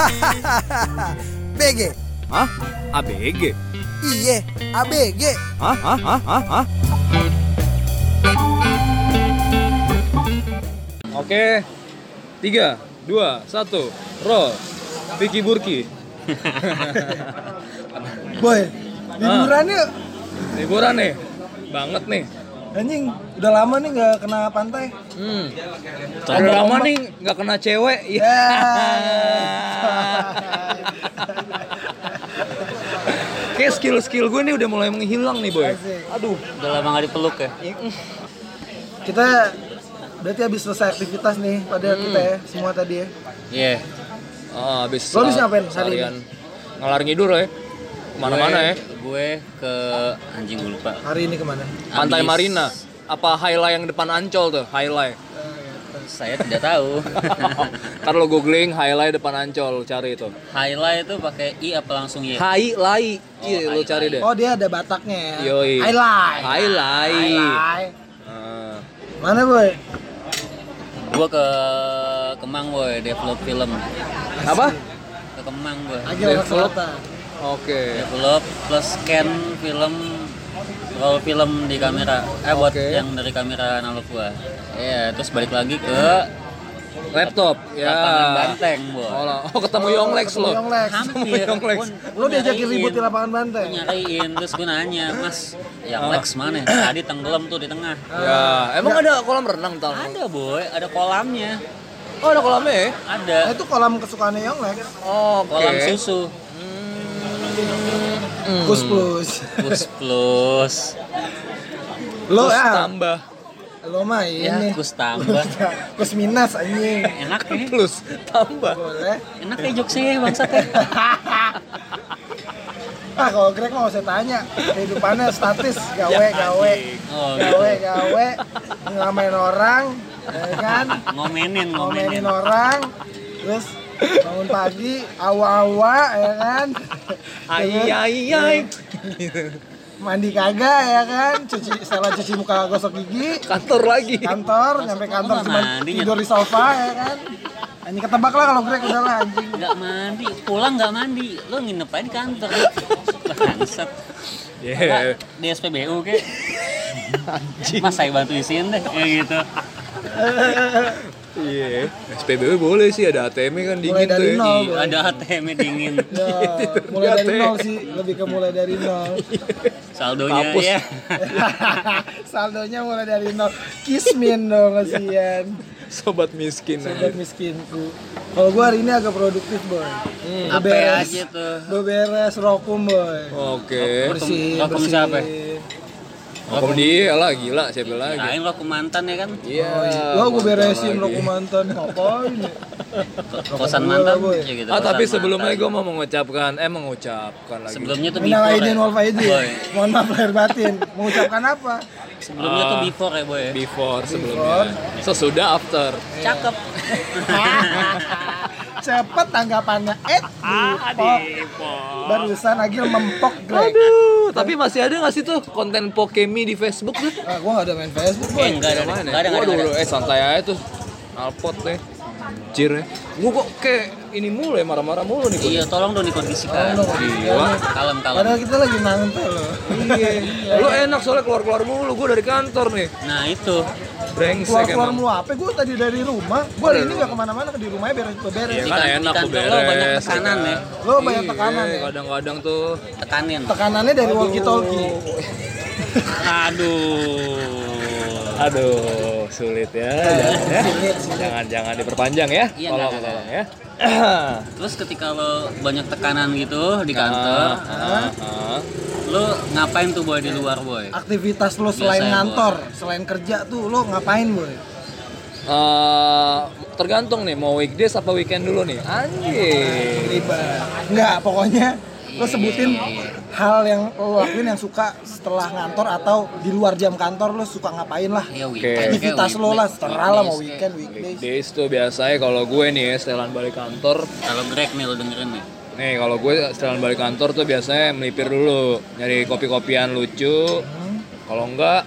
BG. Hah? ABG? Iye, ABG. Hah? Hah? Hah? Hah? Hah? Oke, tiga, dua, satu, roll. Vicky Burki. Boy, liburan yuk. Liburan nih, banget nih. Anjing, udah lama nih nggak kena pantai. Hmm. Udah lama nih nggak kena cewek. Ya. Kayak skill-skill gue nih udah mulai menghilang nih boy. Asik. Aduh. Udah lama gak dipeluk ya? Kita berarti habis selesai aktivitas nih pada Hmm. kita ya, semua tadi ya. Iya. Ah, habis Lo habis ngapain hari seharian Ngalar ngidur ya. Ke mana-mana ya. Gue ke anjing gue lupa. Hari ini ke mana? Pantai Abis- Marina. Apa highlight yang depan Ancol tuh? Highlight. Saya tidak tahu. Ntar lo googling highlight depan Ancol, cari itu. Highlight itu pakai i apa langsung y? Highlight. Oh, Iya, lo cari deh. Oh dia ada bataknya ya. Yoi. Highlight. Highlight. Highlight. Ah. Mana boy? Gue ke Kemang boy, develop film. Apa? Ke Kemang anak Develop. selatan. Oke. Develop plus scan film roll film di kamera. Eh buat Oke. yang dari kamera analog gua. Iya, terus balik lagi ke Laptop. Ya. lapangan banteng, boy. Oh, oh ketemu Yonglex Ketemu lo. Yonglex. Hampir. Yonglex. Lo diajakin ribut di lapangan banteng. Nyariin terus gue nanya mas yang Lex mana tadi tenggelam tuh di tengah Ya, emang ada kolam renang tau? ada boy ada kolamnya Oh, ada kolamnya ya? ada Nah, itu kolam kesukaannya Yonglex. Oke. kolam susu Hmm. Kus plus. plus plus. Lo Terus ya, tambah. Lo mah ya ini. kus tambah. Kus minus anjing. enak ya plus tambah. Boleh. enak ya jokesnya bangsat ya Ah kalau Greg mau saya tanya. Kehidupannya statis. Gawe gawe. oh gawe gitu. gawe. Ngamain orang ya kan? Ngomenin ngomenin. Ngomenin orang. Terus bangun pagi awa-awa ya kan? Ai ai ai. mandi kagak ya kan? Cuci setelah cuci muka gosok gigi. Kantor lagi. kantor nyampe kantor cuma tidur di sofa ya kan? Anjing ketebak lah kalau Greg udah lah anjing. Nggak mandi. Pulang nggak mandi. Lo nginep aja di kantor. Bangsat. Yeah. Nggak, di SPBU kek mas saya bantu isiin deh. Ya gitu Iya. SPBU boleh sih ada ATM kan dingin Mulai dari tuh. ya. nol. Ih, ada ATM dingin ya, mulai dari nol sih lebih ke mulai dari nol saldonya Kapus. ya saldonya mulai dari nol kismin dong kasihan Sobat miskin. sobat miskinku kalau gua hari ini agak produktif boy Hmm. apa aja tuh beberes rokum boy Oke. bersih Rokum bersih siapa? Rokum dia lah gila siapa lagi? Kirain lo ke mantan ya kan Iya. Wah, gue beresin mantan rokum lagi. mantan. Ngapain? ya? kosan mantan ya gitu Ah tapi sebelumnya mantan. gue mau mengucapkan, eh mengucapkan lagi. sebelumnya tuh before aidin ya. wal faidin. Boy. Mohon maaf lahir batin. Mengucapkan apa? sebelumnya tuh Ah. before ya boy Before sebelumnya. Sesudah after. cakep Cepet tanggapannya. Eh, dipok. Barusan Agil mempok Greg. Aduh, tapi masih ada nggak sih tuh konten Pokemi di Facebook tuh? Ah, gue gak ada main Facebook, eh boy. enggak ada mana? enggak ada enggak Waduh, ada, waduh, eh santai aja tuh. Alpot deh. Anjir ya. Gue kok kayak ini mulu ya, marah-marah mulu nih iya tolong dong dikondisikan Tolong dong. Gila. kalem kalem Padahal kita lagi nangte loh. Iya. Lu enak soalnya keluar-keluar mulu, gue dari kantor nih. nah itu Brengsek Keluar-keluar emang. mulu apa? Gue tadi dari rumah. Gue hari ini gak ke mana-mana ke di rumahnya beres beres. Iya Di kan kan- enak tuh beres. lo banyak tekanan kan. ya. Lo banyak Iya, tekanan ya. Kadang-kadang tuh tekanin Tekanannya dari walkie talkie. aduh Aduh, sulit ya. Jangan, ya. Diperpanjang ya. Iya, Tolong, nggak, nggak, tolong ya. terus ketika lo banyak tekanan gitu di kantor Ah, ah, ah. lo ngapain tuh boy di luar boy Aktivitas lo selain Biasa ya, ngantor, selain kerja tuh lo ngapain boy? Eh, tergantung nih mau weekdays apa weekend dulu nih. Anjir. Ribet. Enggak, pokoknya lo sebutin Iya, iya, iya. hal yang lo lakuin yang suka setelah ngantor atau di luar jam kantor lo suka ngapain lah. ya weekend Aktivitas kayak lo lah, terserah lah mau weekend, weekdays. Weekdays tuh biasanya kalau gue nih ya, setelan balik kantor. kalau Greg nih lo dengerin nih Nih kalau gue setelan balik kantor tuh biasanya melipir dulu, nyari kopi-kopian lucu. Hmm. Kalau enggak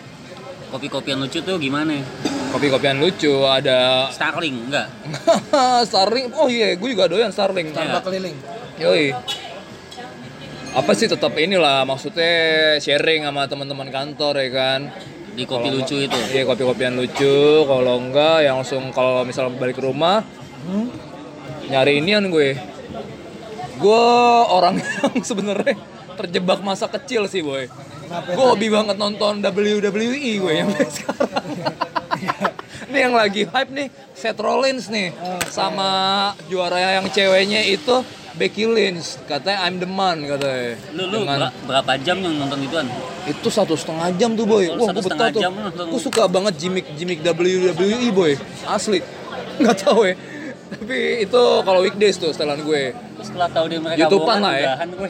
kopi-kopian lucu tuh gimana Kopi-kopian lucu ada Starling enggak? Starling. Oh iya, gue juga doyan Starling. Tambah keliling. Yoi. Apa sih tetap inilah maksudnya sharing sama teman-teman kantor ya kan. Di kopi Kalau lucu itu. Iya, kopi-kopian lucu. Kalau enggak yang langsung kalau misal balik ke rumah Hmm? nyari inian gue. Gue orang yang sebenarnya terjebak masa kecil sih, boy. Gue hobi banget nonton WWE gue yang sekarang. Ini yang lagi hype nih, Seth Rollins nih, sama juara yang ceweknya itu Becky Lynch. Katanya I'm the man katanya. Lu lu Dengan- ber- berapa jam yang nonton ituan? itu satu setengah jam tuh boy. Wah, satu gue setengah betah tuh. jam lu nonton. Gue suka banget gimmick gimmick WWE boy. Asli. Nggak tahu ya. Tapi itu kalau weekdays tuh setelan gue. Terus setelah tahu dia mereka YouTubean bohongan, lah ya. gue.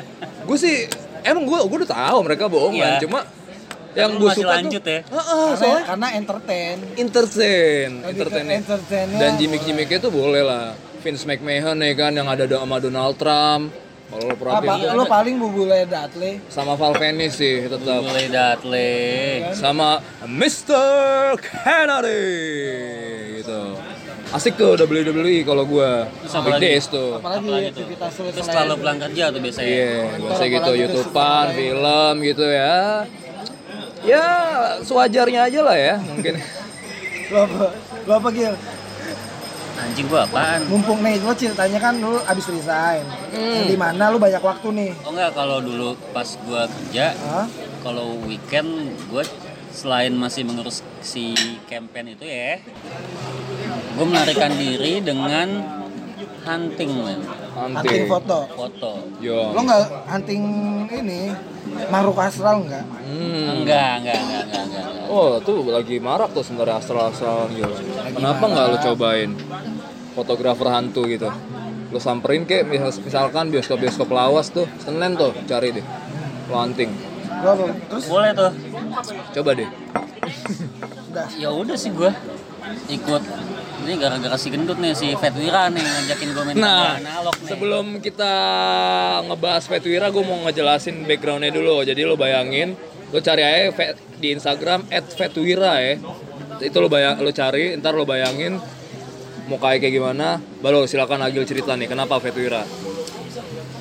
Gue sih emang gue gue udah tahu mereka bohongan. Iya. Cuma yang gue suka lanjut tuh, ya? Heeh, Karena, soalnya karena entertain. entertain, Lebih entertainnya. Dan gimmick-gimmicknya tuh boleh lah. Vince McMahon ya kan yang ada sama Donald Trump. Kalau lo Apa? perhatiin Lu paling bubule Dudley. sama Val Venis sih tetap. Mulai datle. sama Mr. Kennedy gitu. Asik tuh WWE kalau gua Terus apa weekdays tuh. Apalagi, Apalagi tuh? aktivitas Terus lo pulang kerja tuh biasanya. Iya, biasa gitu apalagi tuh YouTubean, film gitu ya. Ya, sewajarnya aja lah ya mungkin. Lu apa? Lu apa Gil? Anjing gua apaan? Mumpung nih, lu ceritanya kan lu abis resign. Hmm. Di mana lu banyak waktu nih? Oh enggak kalau dulu pas gua kerja, Hah? kalau weekend gua selain masih mengurus si campaign itu ya, gue melarikan diri dengan hunting men, Nanti. Hunting foto. foto. Yo. Lo nggak hunting ini makhluk astral nggak? Hmm. Enggak, enggak, enggak, enggak, enggak. enggak. Oh, tuh lagi marak tuh sebenarnya astral-astral gitu. Kenapa nggak lu cobain fotografer hantu gitu? Lu samperin kek misal- misalkan bioskop-bioskop lawas tuh, Senin tuh cari deh. Hunting. Lo apa? Terus Boleh tuh. Coba deh. udah. Ya udah sih gua ikut. Ini gara-gara si gendut nih si Fatwira nih ngajakin gue main Nah, analog nih. sebelum kita ngebahas Vetwira, gue mau ngejelasin backgroundnya dulu. Jadi lo bayangin, lo cari aja di Instagram @vetwira ya. Itu lo bayang, lo cari, ntar lo bayangin mau kayak kayak gimana. Baru silakan Agil cerita nih, kenapa Vetwira?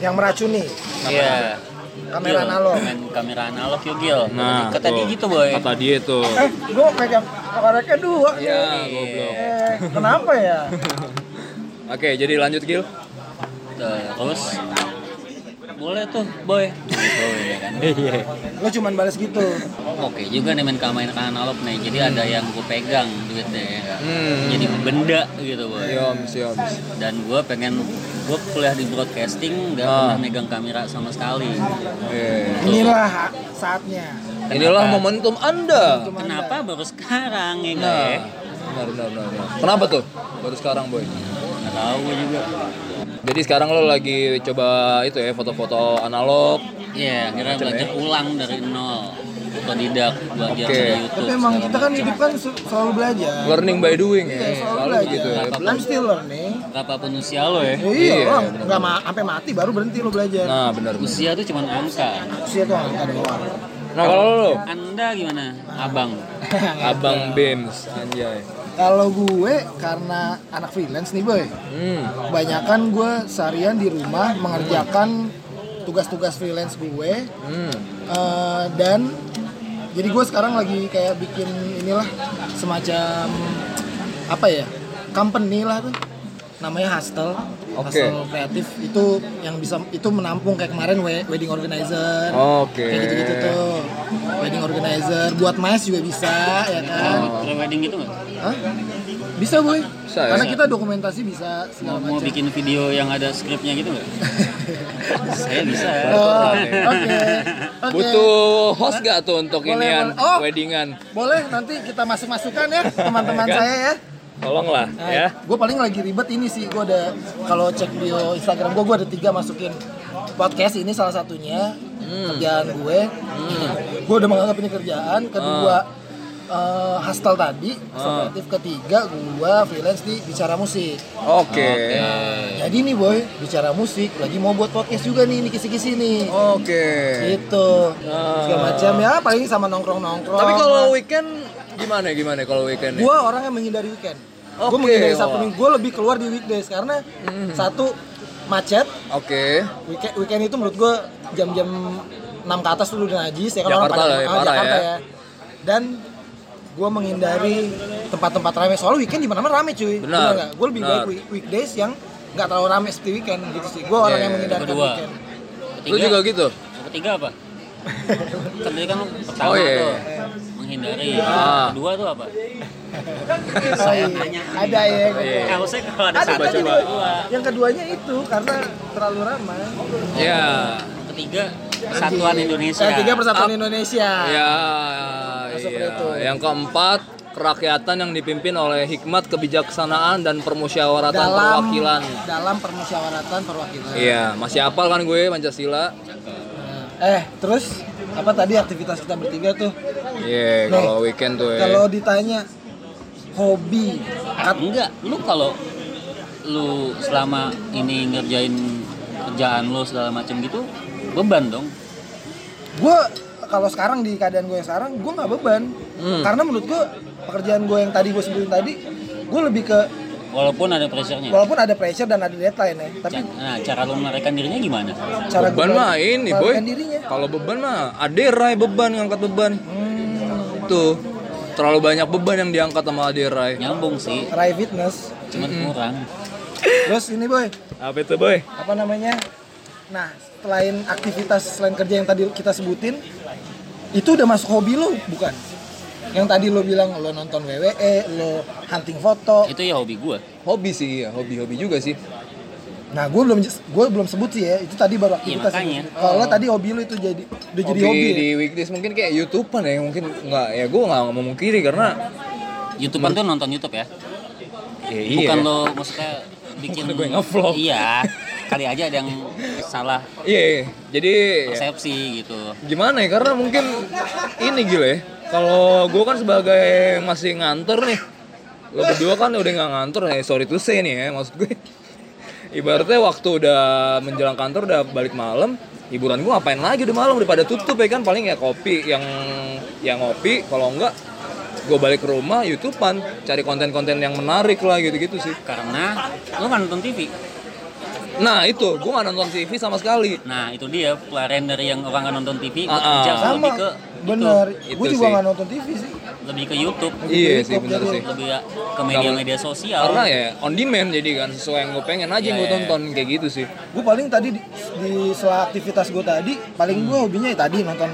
Yang meracuni. Iya. Kamera Gil, analog. Main kamera analog yuk Gil. Nah, Kata dia gitu boy. Kata dia tuh. Eh, gue pegang karetnya dua. Ya, nih. goblok. Eh, kenapa ya? Oke, jadi lanjut Gil. Terus boleh tuh boy. Gitu ya kan. Lo cuman balas gitu. Oke juga nih main kamera analog nih. Jadi ada yang gue pegang duitnya ya. kan. Hmm. Jadi benda gitu boy. Yoms, yoms. Dan gue pengen gue kuliah di broadcasting nggak Ah. pernah megang kamera sama sekali. Eh, Inilah saatnya. Inilah momentum Anda. Cuma Kenapa baru sekarang ya Nah, ya? benar, benar, benar, benar. Kenapa tuh? Baru sekarang, Boy. Nggak tahu gue juga. Jadi sekarang lo lagi coba itu ya foto-foto analog. Iya, akhirnya Macam belajar ya? ulang dari nol. Otodidak belajar Oke. dari YouTube. Tapi emang kita kan hidup kan se- selalu belajar. Learning by doing ya. Iya, selalu Selalu belajar. begitu ya. Apa- I'm still learning. Berapapun usia lo ya. Ya, Iya, iya, nggak ma sampai mati baru berhenti lo belajar. Nah, benar benar. Usia tuh cuma angka. Usia tuh angka doang. Nah, kalau lo Anda gimana, abang? Abang Bims anjay. Kalau gue karena anak freelance nih boy, Hmm. kebanyakan gue seharian di rumah mengerjakan tugas-tugas freelance gue Hmm. Eh, dan jadi gue sekarang lagi kayak bikin inilah semacam apa ya company lah tuh namanya Hustle Oke. Hustle kreatif itu yang bisa itu menampung kayak kemarin we- wedding organizer Oke. kayak gitu-gitu tuh wedding organizer buat mais juga bisa ya kan Pre-wedding gitu nggak? Hah? bisa boy Bisa ya? karena kita dokumentasi bisa segala Mau, mau bikin video yang ada skripnya gitu nggak? Saya bisa. Oh, oke oke Butuh host gak tuh untuk Boleh, inian boleh. Oh. weddingan? boleh nanti kita masuk masukan ya teman-teman kan? saya ya Tolonglah Nah, ya. gue paling lagi ribet ini sih gue ada kalau cek bio Instagram gue gue ada tiga masukin podcast ini salah satunya Hmm. kerjaan gue gue udah menganggap ini kerjaan kedua eh, hustle tadi hustle Ah. kreatif ketiga gue freelance di bicara musik Oke. jadi nih boy bicara musik lagi mau buat podcast juga nih ini kisi-kisi nih Oke. gitu Ah. segala macam ya paling sama nongkrong nongkrong Tapi kalau weekend gimana gimana kalau weekend gue orang yang menghindari weekend gue Oke, menghindari sabtu minggu gue lebih keluar di weekdays karena satu macet Oke. weekend, weekend itu menurut gue jam-jam 6 ke atas tuh udah najis ya kan orang lah ya, ah, Jakarta ya. ya. dan gue menghindari tempat-tempat ramai soalnya weekend di mana-mana rame cuy Benar, nggak gue lebih benar. baik week- weekdays yang nggak terlalu rame seperti weekend gitu sih gue orang Iya, yang iya. menghindari Kedua. weekend Lu juga gitu? Yang ketiga apa? kan tadi kan pertama Oh, iya. tuh menghindari. Ah. Kedua tuh apa? saya ada ya Iya. Harusnya kalau ada ada satu coba. yang keduanya itu karena terlalu ramai Ya. Ketiga Persatuan Indonesia. yang tiga persatuan Up. Indonesia Ya. Iya. itu. Yang keempat kerakyatan yang dipimpin oleh hikmat kebijaksanaan dan permusyawaratan dalam perwakilan. dalam permusyawaratan perwakilan Iya, masih hafal kan gue Pancasila? eh terus apa tadi aktivitas kita bertiga tuh Iya, Nih, kalau weekend tuh ya. kalau ditanya hobi Ah, enggak, lu kalau lu selama ini ngerjain kerjaan lu segala macam gitu beban dong. gue kalau sekarang di keadaan gue yang sekarang gue nggak beban Hmm. karena menurut gue pekerjaan gue yang tadi gue sebutin tadi gue lebih ke Walaupun ada pressure-nya. walaupun ada pressure dan ada deadline ya tapi Ca- Nah, cara lu menarikan dirinya gimana? cara beban mah ini boy. melarikan dirinya Kalau beban mah aderai beban ngangkat beban. hmm, Tuh. Terlalu banyak beban yang diangkat sama aderai. Nyambung sih, Rai Fitness cuman kurang. terus ini boy Apa itu boy? apa namanya nah selain aktivitas selain kerja yang tadi kita sebutin itu udah masuk hobi lo bukan yang tadi lo bilang lo nonton WWE lo hunting foto Itu ya hobi gua. Hobi sih, ya. hobi-hobi juga sih. Nah gue belum gue belum sebut sih ya itu tadi baru aktivitas makanya. kalau tadi hobi lo itu jadi udah jadi hobi, hobi ya? di weekdays mungkin kayak YouTubean ya mungkin nggak ya gue nggak memungkiri karena YouTube tuh nonton YouTube ya. ya, Bukan lo maksudnya bikin Bukan gue nge-vlog. Iya. Kali aja ada yang salah iya iya. jadi ya, persepsi gitu. gimana ya karena mungkin ini gila ya kalau gue kan sebagai masih ngantor nih lo berdua kan udah nggak ngantor ya sorry to say nih ya maksud gue ibaratnya waktu udah menjelang kantor udah balik malam hiburan gue ngapain lagi? Udah malam udah pada tutup ya kan? Paling ya kopi yang yang ngopi. Kalau enggak gue balik ke rumah youtubean. Cari konten-konten yang menarik lah gitu-gitu sih. Karena lo nggak nonton TV. Nah itu. Gue nggak nonton TV sama sekali. Nah itu dia. Pelarian dari yang orang nggak nonton TV ah. bekerja sama. lebih ke bener. Itu. Gue juga sih. nggak nonton TV sih. Lebih ke YouTube, iya YouTube sih bener sih. Lebih ke media-media sosial. karena ya on demand jadi kan sesuai yang gue pengen aja Iya, gue iya. tonton kayak gitu sih. Gue paling tadi di, di sela aktivitas gue tadi paling gue hobinya ya tadi nonton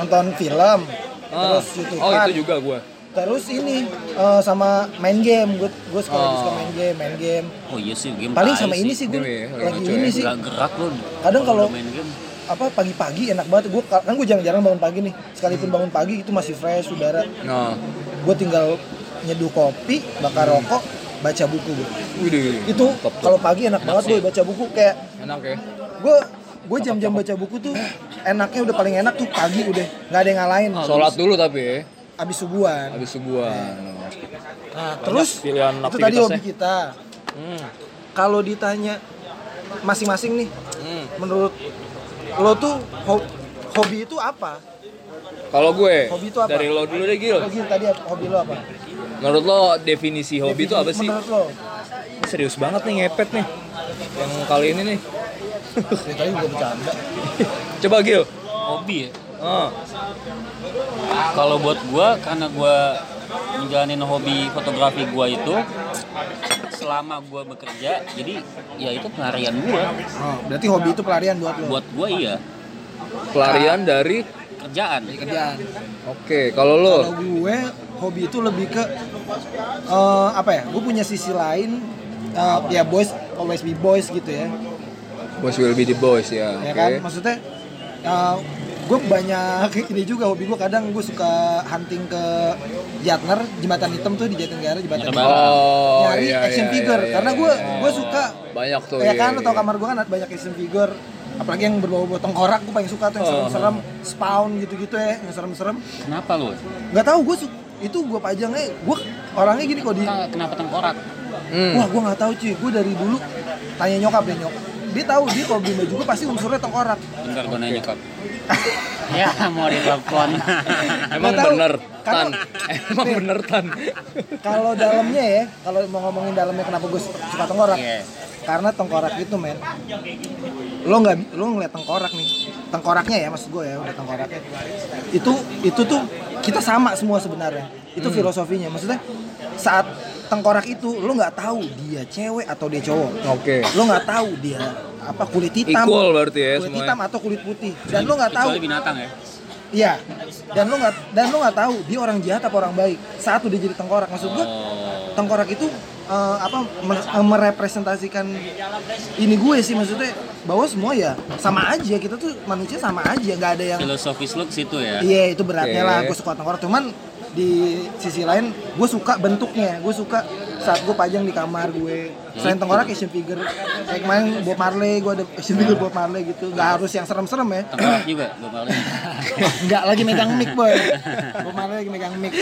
nonton film Ah, terus YouTube oh itu juga gue terus ini eh, sama main game. Gue gue suka Oh. suka main game main game. Oh iya sih game paling sama ini sih gue lagi ini sih. gerak lo. Kadang kalau- main game. apa pagi-pagi enak banget. Gue kan gue jarang-jarang bangun pagi nih. Sekalipun bangun pagi itu masih fresh udara. Nah gue tinggal nyeduh kopi bakar rokok baca buku gue Widih, itu kalau pagi enak banget gue baca buku kayak enak ya. gue gue jam-jam baca buku tuh enaknya udah paling enak tuh pagi udah. Nggak ada yang ngalahin. Sholat dulu tapi ya abis subuhan. Habis subuhan. Nah terus pilihan itu tadi hobi kita. Hmm. kalau ditanya masing-masing nih hmm. menurut lo tuh ho- hobi itu apa? Kalau gue Hobi itu apa? dari lo dulu deh Gil. Lo Gil, tadi hobi lo apa? Menurut lo definisi hobi itu apa sih? Menurut lo? Ini serius banget nih ngepet nih. Yang kali ini nih. Ya, tadi gue bercanda. Coba Gil. Hobi ya. Kalau buat gua karena gua menjalanin hobi fotografi gua itu selama gua bekerja, jadi ya itu pelarian gua. oh, berarti hobi itu pelarian buat lo? Buat gua iya. Pelarian dari? Kerjaan. kerjaan. Oke kalau lo? Kalau gue hobi itu lebih ke eh, apa ya gue punya sisi lain eh, ya boys always be boys gitu ya. Boys will be the boys ya ya oke. kan? Maksudnya eh, gue banyak ini juga hobi gue kadang gue suka hunting ke Jatner jembatan hitam tuh di Jatinegara jembatan hitam oh nyari iya, action iya, figure iya, karena iya, gue iya. gue suka banyak tuh ya iya, kan iya, atau iya. kamar gue kan banyak action figure apalagi yang berbau-bau tengkorak gue paling suka tuh yang Oh. serem-serem spawn gitu-gitu ya yang serem-serem Kenapa lu? nggak tahu gue itu gue pajangnya gue orangnya gini kok di Kenapa, tengkorak? Hmm. wah gue nggak tahu cuy gue dari dulu tanya nyokap deh nyok dia tahu dia kalau beli baju gue pasti unsurnya tengkorak. Bentar gue nanya kok ya mau ditelepon. Emang Nggak tahu. bener tan. Emang bener tan. kalau dalamnya ya kalau mau ngomongin dalamnya kenapa gue suka tengkorak? Iya. karena tengkorak itu men lo nggak lo ngeliat tengkorak nih. Tengkoraknya ya maksud gue ya udah tengkoraknya itu itu tuh kita sama semua sebenarnya. Itu filosofinya. Maksudnya saat tengkorak itu lo nggak tahu dia cewek atau dia cowok. Oke. lo nggak tahu dia apa kulit hitam. Equal berarti ya kulit semuanya. hitam atau kulit putih. Dan lo nggak tahu. Binatang ya. Iya. Dan lo nggak dan lo nggak tahu dia orang jahat apa orang baik. Saat udah jadi tengkorak. Maksud gue oh. tengkorak itu eh, apa eh, merepresentasikan ini gue sih. Maksudnya bahwa semua ya sama aja. Kita tuh manusia sama aja. Nggak ada yang filosofis lu situ ya. Iya itu beratnya Oke. lah gue suka tengkorak. Cuman di sisi lain gue suka bentuknya. Gue suka saat gue pajang di kamar gue selain tengkorak action figure. Kayak kemarin Bob Marley gue ada action figure Bob Marley gitu. Nggak harus yang serem-serem ya. Tengkorak juga gue malah nggak lagi megang mic boy. Bob Marley lagi megang mic.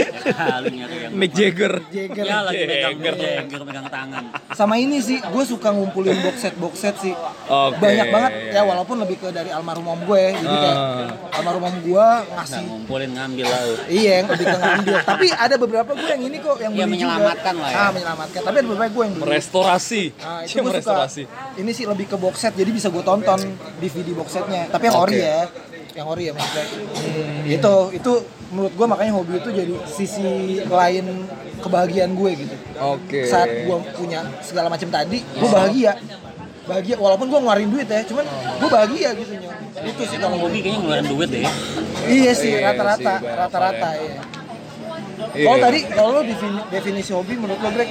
Mick Jagger. Jagger. Ya lagi megang Jagger. Megang tangan. Sama ini sih gue suka ngumpulin box set box set sih. Banyak banget. Ya walaupun lebih ke dari almarhum om gue jadi kayak Ah. almarhum om gue ngasih ngumpulin ngambil lah. Iya yang lebih ke ngambil. Tapi ada beberapa gue yang ini kok yang Ya, beli menyelamatkan juga. lah ya. ah menyelamatkan. Tapi ada beberapa gue yang beli. Restorasi. Nah, itu gue suka. merestorasi. Ini sih lebih ke box set, jadi bisa gue tonton DVD box setnya. Tapi yang ori Oke. ya, yang ori ya maksudnya. Itu itu menurut gue makanya hobi itu jadi sisi lain kebahagiaan gue gitu. Oke. Saat gue punya segala macam tadi, gue bahagia. Bahagia walaupun gue ngeluarin duit ya, cuman gue bahagia gitu. Itu sih kalau hobi kayaknya ngeluarin duit deh ya Iya sih, Iya rata-rata, rata-rata ya. Iya. Kalau tadi kalau lo defini- definisi hobi menurut lo Greg?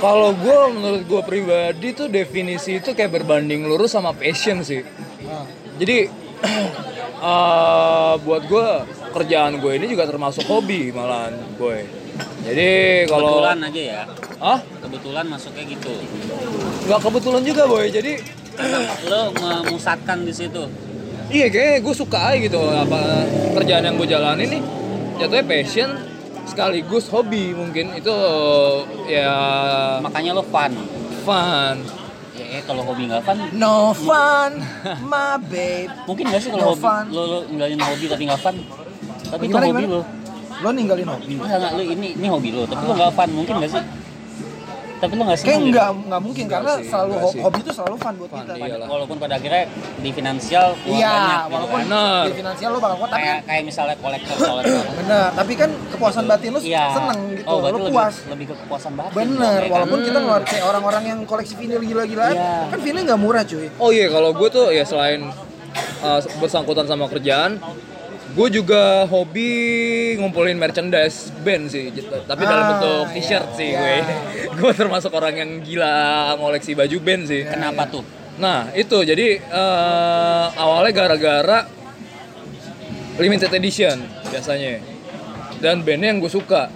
Kalau gue menurut gue pribadi tuh definisi itu kayak berbanding lurus sama passion sih. Ah. Jadi eh, buat gue kerjaan gue ini juga termasuk hobi malahan gue. Jadi kalau kebetulan aja ya ah kebetulan masuknya gitu nggak kebetulan juga boy. Jadi lo memusatkan di situ iya kayak gue suka aja gitu apa kerjaan yang gue jalani nih jatuhnya passion sekaligus hobi mungkin itu ya makanya lo fun fun. ya eh, kalau hobi nggak fun No fun, my babe. mungkin nggak sih No kalau hobi fun. lo, lo ninggalin hobi tapi nggak fun tapi itu Gimana, hobi gimana? lo Lo ninggalin hobi? Enggak, lo ini ini hobi lo tapi lo nggak fun mungkin nggak sih tapi lo nggak Kayak seneng enggak, enggak mungkin karena sih, selalu sih. hobi itu selalu fun buat Fun, kita. iya. gitu? iyalah. walaupun pada akhirnya di finansial Iya, banyak gitu walaupun kan. Bener. di finansial lo bakal kuat, tapi kayak kayak misalnya kolektor kolektor bener. Tapi kan kepuasan batin lo iya seneng gitu, oh, lebih, puas. lebih ke kepuasan batin Bener, ya kan? walaupun kita ngeluarin kayak orang-orang yang koleksi vinyl gila-gilaan, Iya. kan vinyl nggak murah cuy. Oh iya, kalau gue tuh ya selain uh, bersangkutan sama kerjaan, gue juga hobi ngumpulin merchandise band sih, gitu. tapi dalam Ah, bentuk iya, t-shirt sih iya. gue. gue termasuk orang yang gila ngoleksi baju band sih. kenapa tuh Nah itu jadi uh, awalnya gara-gara limited edition biasanya, dan bandnya yang gue suka.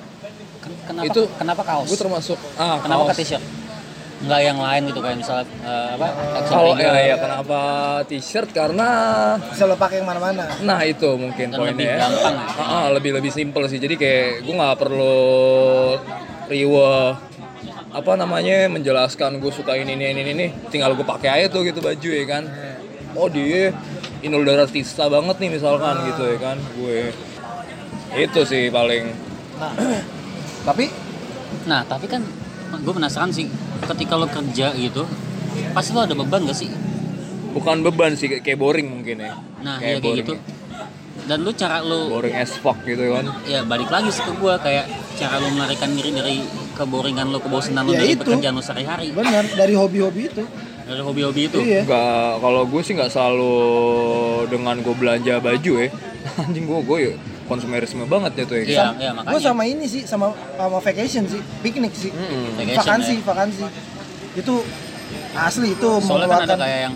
Ken- kenapa Itu- kenapa kaos Gue termasuk ah kenapa kaos. ke t-shirt nggak yang lain gitu kayak misalnya eh, apa Kalau ya, ya kenapa t-shirt karena Bisa lo pakai ke mana-mana. Nah itu mungkin Dan poinnya lebih ya. gampang ya? Ah, ah, lebih lebih simple sih. Jadi kayak gue nggak perlu riweh apa namanya menjelaskan gue suka ini ini ini ini tinggal gue pakai aja tuh gitu baju ya kan. Oh dia Inul Daratista banget nih misalkan gitu ya kan gue itu sih paling Nah, tapi nah tapi kan gue penasaran sih ketika lo kerja gitu pasti lo ada beban gak sih bukan beban sih kayak- kayak boring mungkin ya nah ya kayak gitu ya. dan lu cara lu boring as fuck gitu kan ya balik lagi sih ke gue kayak cara lu melarikan diri dari keboringan lu kebosanan lu Ya dari itu. pekerjaan lu sehari-hari bener dari hobi-hobi itu. dari hobi-hobi itu Iya. Nggak, kalau gue sih nggak selalu dengan gue belanja baju ya. Anjing gue gue ya konsumerisme banget ya tuh ya. Iya, iya Gue makanya sama ini sih, sama sama vacation sih, piknik sih. Mm-mm. Vacation, vakansi, ya. vakansi. Itu asli itu soalnya kan ada kayak yang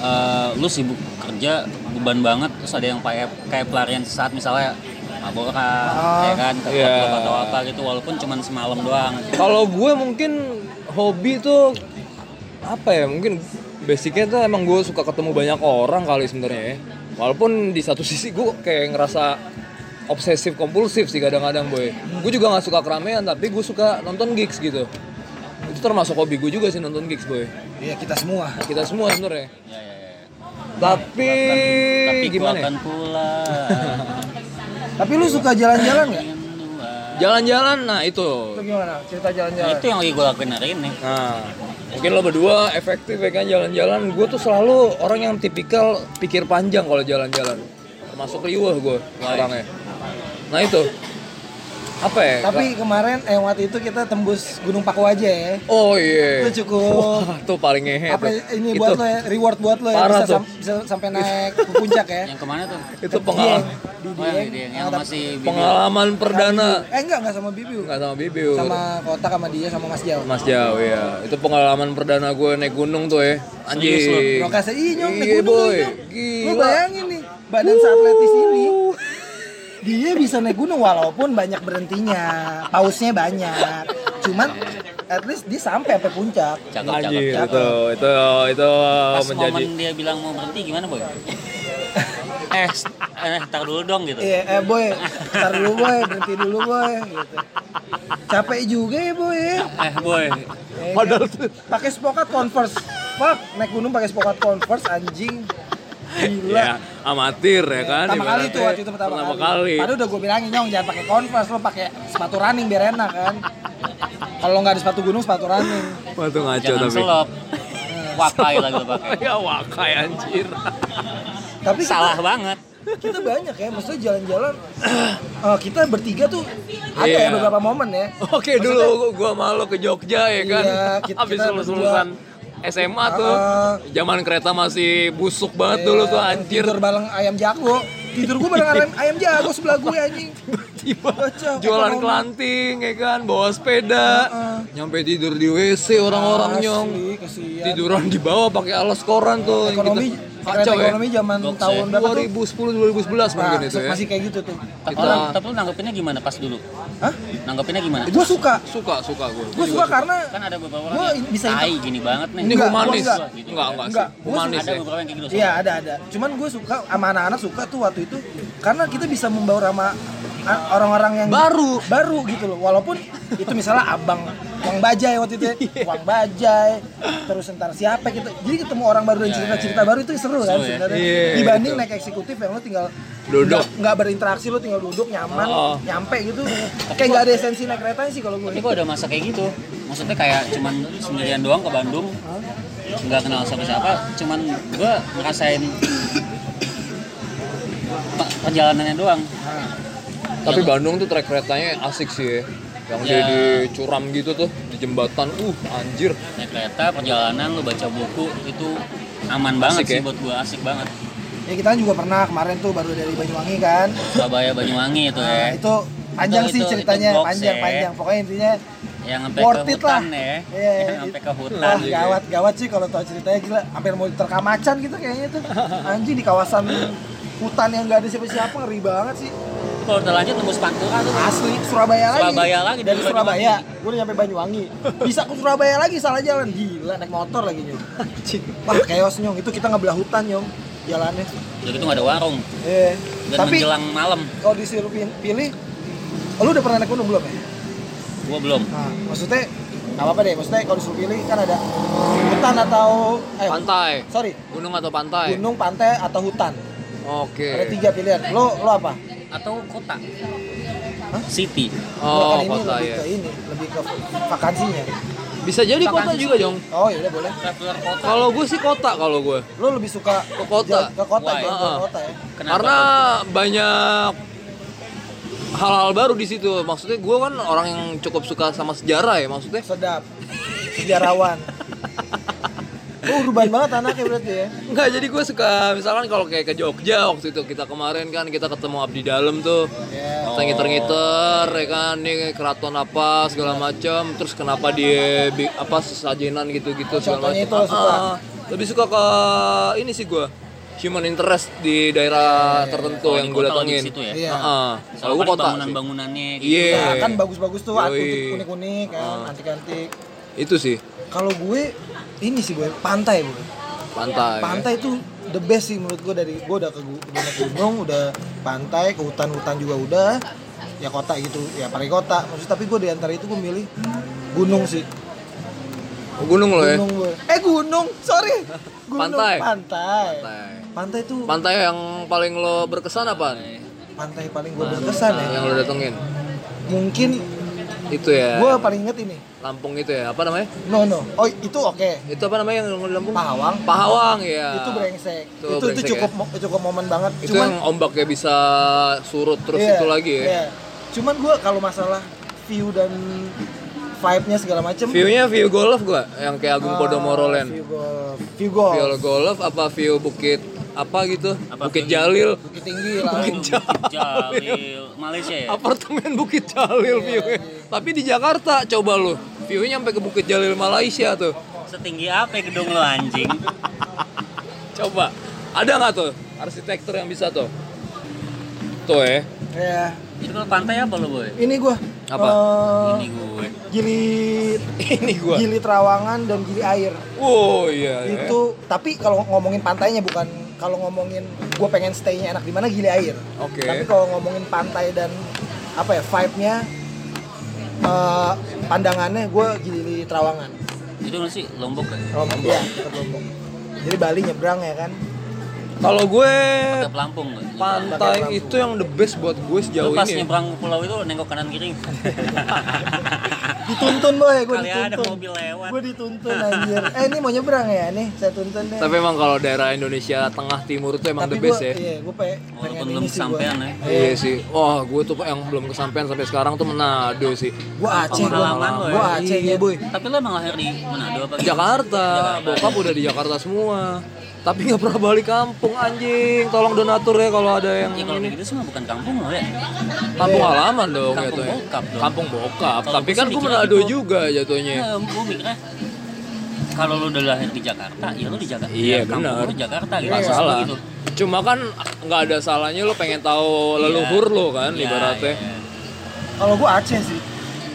eh, lu sibuk kerja beban banget terus ada yang kayak kayak pelarian sesaat misalnya mabok Ah, ya kan ke klub atau apa gitu walaupun cuma semalam doang Kalau gue mungkin hobi tuh apa ya? Mungkin basicnya tuh emang gue suka ketemu banyak orang kali sebenarnya ya. Walaupun di satu sisi gue kayak ngerasa obsesif kompulsif sih kadang-kadang boy. Gue juga nggak suka keramaian tapi gue suka nonton gigs gitu. itu termasuk hobi gue juga sih nonton gigs boy Iya kita semua. kita semua sebenarnya Ya, ya, ya. tapi, Tapi gimana ya? akan pulang. Tapi lu suka jalan-jalan nggak? jalan-jalan nah itu Itu gimana? Cerita Nah, jalan-jalan. itu yang lagi gue lakuin hari ini. nah mungkin lo berdua efektif ya kan jalan-jalan. Gue tuh selalu orang yang tipikal pikir panjang kalau jalan-jalan. Termasuk riuh gue orangnya. Nah itu apa ya Tapi kemarin eh waktu itu kita tembus Gunung Paku aja ya. oh iya Itu cukup Wah, tuh paling ngehe apa tuh. ini itu, buat lo ya, reward buat lo ya Parah bisa, tuh. sam- bisa sampai naik ke puncak ya. Yang ke mana tuh? itu pengalaman Di Oh, yang yang masih Bibi. pengalaman perdana Eh enggak enggak sama Bibiu. nggak sama Bibiu Sama kotak sama dia sama Mas Jawa. Mas Jaw ya itu pengalaman perdana gue naik gunung tuh ya Serius lu? anjing Lokasi ih nyong naik Iya, gunung boy. Gila. bayangin nih badan seatletis ini dia bisa naik gunung walaupun banyak berhentinya, pausnya banyak. Cuman at least dia sampai sampai puncak. Cakep, cakep, Anjir, cakep. itu itu itu Pas menjadi momen dia bilang mau berhenti gimana boy? eh, eh, tar dulu dong gitu. Iya, eh boy, ntar dulu boy, berhenti dulu boy, gitu. Capek juga ya boy. ya. Eh boy, Eh, Padahal kan, pakai spokat Converse. Fuck, naik gunung pakai spokat Converse anjing. Gila. ya amatir ya kan pertama kali tuh waktu itu pertama, pertama kali. kali. Padahal udah gue bilangin nyong jangan pakai Converse, lo pakai sepatu running biar enak kan. Kalau nggak ada sepatu gunung, sepatu running. Tuh ngaco jangan tapi selop. Wakai lagi lo pakai. ya wakai anjir Tapi Salah kita, banget. kita banyak ya, maksudnya jalan-jalan. eh, kita bertiga tuh ada Iya. ya beberapa momen ya. Oke dulu gua malu ke Jogja ya kan. Iya, kita- Habis kita lulus berdua. lulusan SMA tuh. Zaman kereta masih busuk banget dulu tuh Iya, anjir. Tidur bareng ayam jago. Tidur gue bareng ayam, ayam jago sebelah gue anjing. Tiba Kacau, jualan ekonomi. kelanting ya kan, bawa sepeda. Nyampe tidur di WC orang-orang nyong. kasihan. Tiduran di bawah pakai alas koran tuh. Ekonomi, kacau ya. ekonomi zaman tahun ya. berapa tuh? 2010 2011 Nah, mungkin itu ya. masih kayak gitu tuh. Tapi, Kita- orang, tapi lu nanggepinnya gimana pas dulu? Hah? Nanggepinnya gimana? Gue suka. Suka, suka gue. Gue suka karena Kan ada beberapa orang yang bisa tai gini banget nih. Ini Enggak, humanis. gua Enggak, enggak. enggak, Enggak, sih. gua Humanis ada ya. beberapa yang kayak gitu. Iya ada ada. Cuman gue suka sama anak-anak suka tuh waktu itu karena kita bisa membaur sama orang-orang yang Baru. baru gitu loh. Walaupun itu misalnya abang Wang Bajai waktu itu, ya. Wang Bajai, terus entar siapa gitu. Jadi ketemu orang baru dan cerita-cerita baru itu seru kan ya. sebenarnya. Iya, Dibanding naik eksekutif yang lo tinggal Duduk. nggak- berinteraksi lo tinggal duduk nyaman, Oh. nyampe gitu. Kayak nggak ada esensi naik kereta sih kalau gue. Tapi kok ada masa kayak gitu. Maksudnya kayak cuman sendirian doang ke Bandung. Nggak kenal siapa-siapa, cuman gua ngerasain pe- perjalanannya doang. Tapi Bandung tuh trek keretanya asik sih ya. Yang Ya. dia di curam gitu tuh, di jembatan. Uh, anjir. Naik kereta, perjalanan, lu baca buku itu aman banget Asik sih ya? buat gua, asik banget. Ya kita juga pernah kemarin tuh baru dari Banyuwangi kan. Surabaya Banyuwangi itu Nah, ya. itu panjang Itu- sih itu- ceritanya, itu panjang ya. panjang. Pokoknya intinya Yang sampai worth ke it lah. hutan ya. Iya, Yang iya. sampai ke hutan. Wah, juga. gawat gawat sih kalau tahu ceritanya gila. Hampir mau diterkam macan gitu kayaknya tuh. Anjing di kawasan hutan yang nggak ada siapa-siapa ngeri banget sih. Kalau udah lanjut tembus Pantura tuh. Asli Surabaya lagi. Surabaya lagi, dari dari Surabaya. Gue udah nyampe Banyuwangi. Bisa ke Surabaya lagi salah jalan. Gila naik motor lagi nyong. Wah chaos nyong. Itu kita ngebelah hutan nyong jalannya. Udah gitu nggak ada warung. Eh, Dan tapi menjelang malam, kalau disuruh pilih, oh, lu udah pernah naik gunung belum ya? gua belum. Nah, maksudnya nggak apa-apa deh. Maksudnya kalau disuruh pilih kan ada hutan atau eh, Pantai. Sorry, Gunung atau pantai? gunung, pantai atau hutan. Oke. Ada tiga pilihan. Lo lo apa? Atau kota. Hah? City. Oh, Lo kan ini kota lebih ya. ke ini, lebih ke vakansinya. Bisa jadi kota juga, Jong. Oh iya udah boleh. Traveler kota. Kalau gue sih kota kalau gue. Lo lebih suka Ke kota. ke kota Why? ya, ke kota ya. Kenapa Karena banyak hal-hal baru di situ. Maksudnya gue kan orang yang cukup suka sama sejarah ya maksudnya. Sedap. Sejarawan. Oh, urban banget anaknya berarti ya. Enggak, jadi gue suka misalkan kalau kayak ke Jogja waktu itu kita kemarin kan kita ketemu abdi dalam tuh. Ya. Kita ngiter-ngiter ya kan nih keraton apa segala macam terus kenapa dia apa sesajenan gitu-gitu segala Contohnya macam. itu lo suka? Ah, lebih suka ke ini sih gue human interest di daerah tertentu Oh, yang di gue kota lebih datengin. situ ya? Iya. Heeh. Kalau Kalau gue kota bangunan-bangunannya gitu. Iya. Nah, kan bagus-bagus tuh, Yoi. unik-unik kan, Ah. antik-antik. Itu sih Kalau gue ini sih gue pantai gue. pantai. Pantai itu the best sih menurut gue dari gue udah ke udah gunung, udah pantai, ke hutan-hutan juga udah. Ya kota gitu, ya paling kota. Maksud tapi gue di antara itu gue milih gunung sih. Oh, gunung lo ya? Gunung gue. Eh gunung, sorry. Gunung. Pantai. Pantai. Pantai. Pantai tuh Pantai yang paling lo berkesan apa? pantai paling gue berkesan ya. Yang lo datengin? Mungkin Itu ya. gue paling inget ini. Lampung itu ya. Apa namanya? No no. Oh itu oke. Itu apa namanya yang di Lampung? Pahawang. Pahawang ya. Itu brengsek. Itu Itu, itu brengsek cukup ya. cukup momen banget. Itu Cuman yang ombaknya bisa surut terus iya, itu lagi ya. iya. Cuman gue kalau masalah view dan vibe-nya segala macem. View-nya view golf gua yang kayak Agung ah, Podomoro Land. View golf. View golf. View golf apa view bukit apa gitu? Apa Bukit view- Jalil. Bukit tinggi lah. Bukit Jalil. Jalil Malaysia ya Apartemen Bukit Jalil view-nya. Tapi di Jakarta coba lu. View-nya sampai ke Bukit Jalil Malaysia tuh. setinggi apa ya gedung lo anjing Coba. Ada nggak tuh arsitektur yang bisa tuh? Tuh ya. Ya. itu kalau pantai apa lo boy Ini gue. Apa? ini gue gili Ini gua. gili Trawangan dan gili air. Oh iya. ya. Itu tapi kalau ngomongin pantainya bukan kalau ngomongin gue pengen stay-nya enak di mana gili air. Oke. Tapi kalau ngomongin pantai dan apa ya vibe-nya eh, pandangannya gue gili Trawangan. itu nggak sih lombok kan Lombok ya, Lombok. Jadi Bali nyebrang ya kan. Kalau gue ke Pelampung pantai itu yang the best buat gue Lu sejauh pas ini. ya. nyebrang pulau itu nengok kanan kiri Dituntun boy, gue kali ada dituntun. mobil lewat Gue dituntun anjir. Eh ini mau nyebrang ya nih, saya tuntun deh. Tapi emang kalau daerah Indonesia tengah timur itu emang Tapi the best gua- ya. Iya, gue pe pengen walaupun belum kesampean ya Iya sih. Wah, gue tuh yang belum kesampaian sampai sekarang tuh Manado sih. Gue Aceh, gue Pengalaman lo gue Aceh Iya, ya boy. tapi lo emang lahir di Manado apa gitu? Jakarta, bokap udah di Jakarta semua. Tapi nggak pernah balik kampung anjing. Tolong donatur ya kalau ada yang Ya kalau ini. sih mah bukan kampung lo ya. Kampung halaman dong Kampung jatuhnya. bokap dong. Kampung bokap. Kalau Tapi kan gue Manado gitu. juga jatuhnya. Gue mikirnya kalau lo udah lahir di Jakarta, ya lo di Jakarta. Iya, ya, kampung benar. lo Jakarta gitu. Gua salah. gitu. Cuma kan nggak ada salahnya lo pengen tahu leluhur lo kan Iya, ibaratnya. iya. Kalau gue Aceh sih.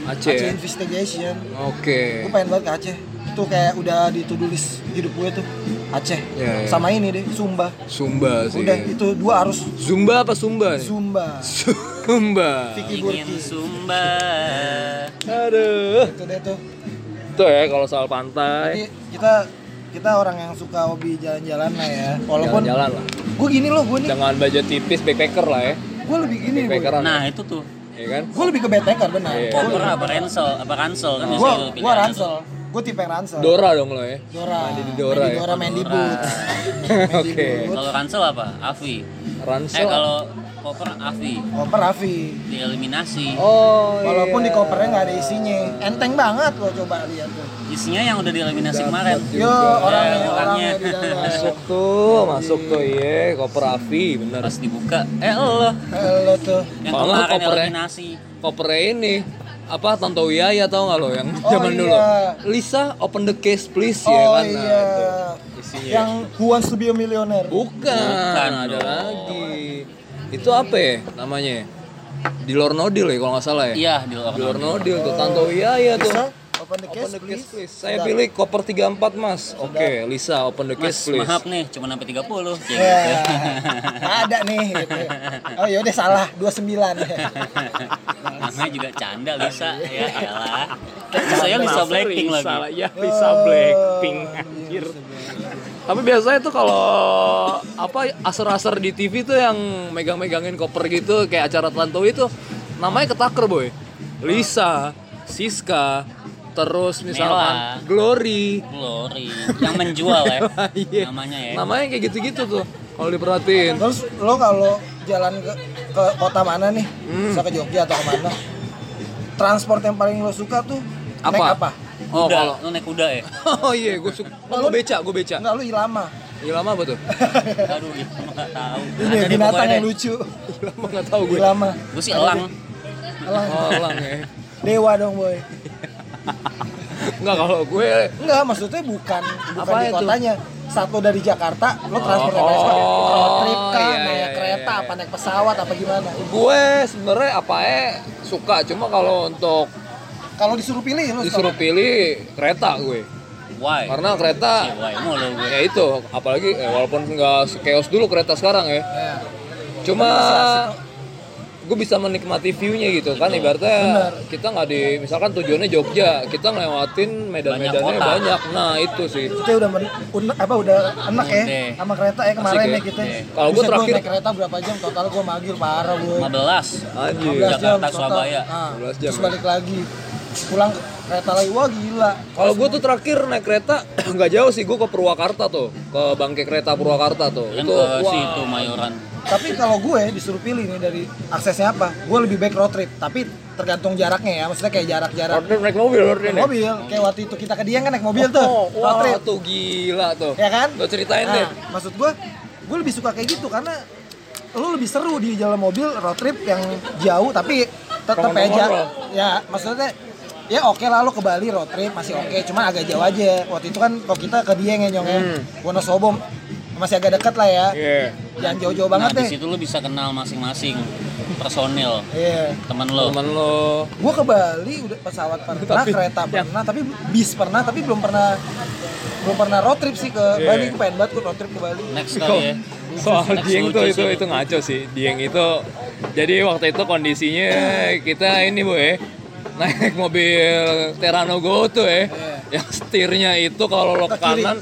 Aceh. Aceh ya? Investigation. Oke. Gue pengen banget ke Aceh. Itu kayak udah di to do list hidup gue tuh. Aceh. Iya, iya. Sama ini deh, Sumba. Sumba sih. Udah itu dua harus Zumba apa Sumba nih? Sumba. Sumba. Vicky Ingin Burki. Sumba. Aduh. Itu deh tuh. Tuh ya kalau soal pantai. Jadi kita kita orang yang suka hobi jalan-jalan lah ya. Walaupun Jalan-jalan lah. gue gini loh, gue nih, Jangan budget tipis backpacker lah ya. gue lebih gini gue. Backpackeran. Nah, itu tuh. ya kan? Gue lebih ke backpacker benar. Iya. Koper apa ransel, apa ransel kan Gue gue ransel. Gue tipe yang ransel. Dora dong lo ya. Dora. Main di Dora Main di ya? Dora main di Dora. boots. Oke. Kalau ransel apa? Avi. Ransel. Eh kalau koper Avi Koper Raffi. dieliminasi. Oh. Walaupun iya. di kopernya nggak ada isinya. Enteng banget lo coba lihat tuh. Isinya yang udah dieliminasi kemarin. Dapat Yo juga. orangnya Eh, orangnya. orangnya di dalam. Masuk tuh, masuk tuh iya, koper Avi bener. Pas dibuka, eh lo Eh, lo tuh. yang kemarin kopernya. eliminasi. Kopernya ini apa Tonto Wiyaya tau nggak lo yang Oh, zaman dulu? iya. Lisa open the case please ya Oh kan? Nah, iya. itu isinya. Yang Who Wants to be a Millionaire. Bukan, Bukan ada dong. lagi. Itu apa ya namanya? Di Lor Nodil ya kalau nggak salah ya? Iya, di Di luar. Lor Nodil tuh, Tanto Wiyaya tuh. Bisa? Open the Open case, the please. case please. Saya pilih koper 34 mas. Oke, Lisa open the Mas, case please. maaf nih, cuma sampai 30. Kayak Ya, gitu. nggak ada nih. Gitu. Oh yaudah salah 29 Namanya juga canda Lisa, ya elah. Saya Lisa Blackpink lagi. Ya Lisa Blackpink anjir. Tapi biasanya tuh kalau apa aser-aser di TV tuh yang megang-megangin koper gitu kayak acara Tantowi itu namanya ketaker boy. Lisa, Siska, terus misalkan Mela. Glory. Glory, yang menjual ya. Iya. Namanya ya. Namanya kayak gitu-gitu tuh kalau diperhatiin. Terus lo kalau jalan ke, ke kota mana nih? Hmm. Bisa ke Jogja atau ke mana? Transport yang paling lo suka tuh naik Apa? apa? Oh, Kuda, kalau lu naik kuda ya? Oh iya, gue suka. Oh, gue beca, gue beca. Enggak lo ilama. Ilama apa tuh? Aduh, nggak tahu. Ini Ada binatang yang deh. lucu. Ilama nggak tahu gue. Ilama. Gue sih elang. Elang. Oh, elang ya. Dewa dong boy. Enggak kalau gue Enggak, maksudnya bukan bukan Apa di itu? kotanya. Saat lo dari Jakarta, lo transport Oh, road trip kah, iya, naik iya, kereta, iya. apa naik pesawat, apa gimana? gue sebenarnya apa ya suka cuma kalau untuk Kalau disuruh pilih, lo disuruh pilih kereta gue Why? karena kereta Why mulu gue. ya itu apalagi eh, walaupun nggak chaos dulu kereta sekarang ya Ya. cuma gue bisa menikmati view-nya gitu kan ibaratnya kita nggak di misalkan tujuannya Jogja kita ngelewatin medan-medannya Banyak banyak nah itu sih kita udah men, un- apa udah enak ya sama kereta ya kemarin Asik ya. ya kita. Oke. Kalau gua Buset, terakhir- naik kereta berapa jam total gue magil parah gue. 15 anjir 15 jam Jakarta, total. Surabaya. Ah, 15 jam terus ya. balik lagi. Pulang ke kereta lagi wah gila. kalau gue tuh terakhir naik kereta nggak jauh sih gue ke Purwakarta tuh ke bangke kereta Purwakarta tuh yang itu ke wah situ Mayoran Tapi kalau gue disuruh pilih nih dari aksesnya apa, gue lebih baik road trip. Tapi tergantung jaraknya ya, maksudnya kayak jarak-jarak Road trip naik mobil road trip naik mobil. Kayak waktu itu kita ke Dieng kan naik mobil tuh, Oh, road trip. tuh gila tuh ya kan? lo ceritain nah, deh Maksud gue, gue lebih suka kayak gitu karena lu lebih seru di jalan mobil road trip yang jauh tapi tetap aja ya maksudnya ya oke lah lu ke Bali road trip masih oke cuman agak jauh aja waktu itu kan kalau kita ke Dieng ya nyong ya Wonosobo masih agak dekat lah ya. Iya. jangan jauh-jauh nah banget di deh situ lu bisa kenal masing-masing personil iya temen lo temen lo Gua ke Bali udah pesawat pernah, Tapi- kereta pernah, tapi bis pernah, tapi belum pernah belum pernah road trip sih ke Iya. Bali. Gue pengen banget gue road trip ke Bali. next kali ya soal Next Dieng tuh itu itu ngaco sih Dieng itu jadi waktu itu kondisinya kita ini bu ya naik mobil Terano Go tuh ya yang setirnya itu kalau lo ke kanan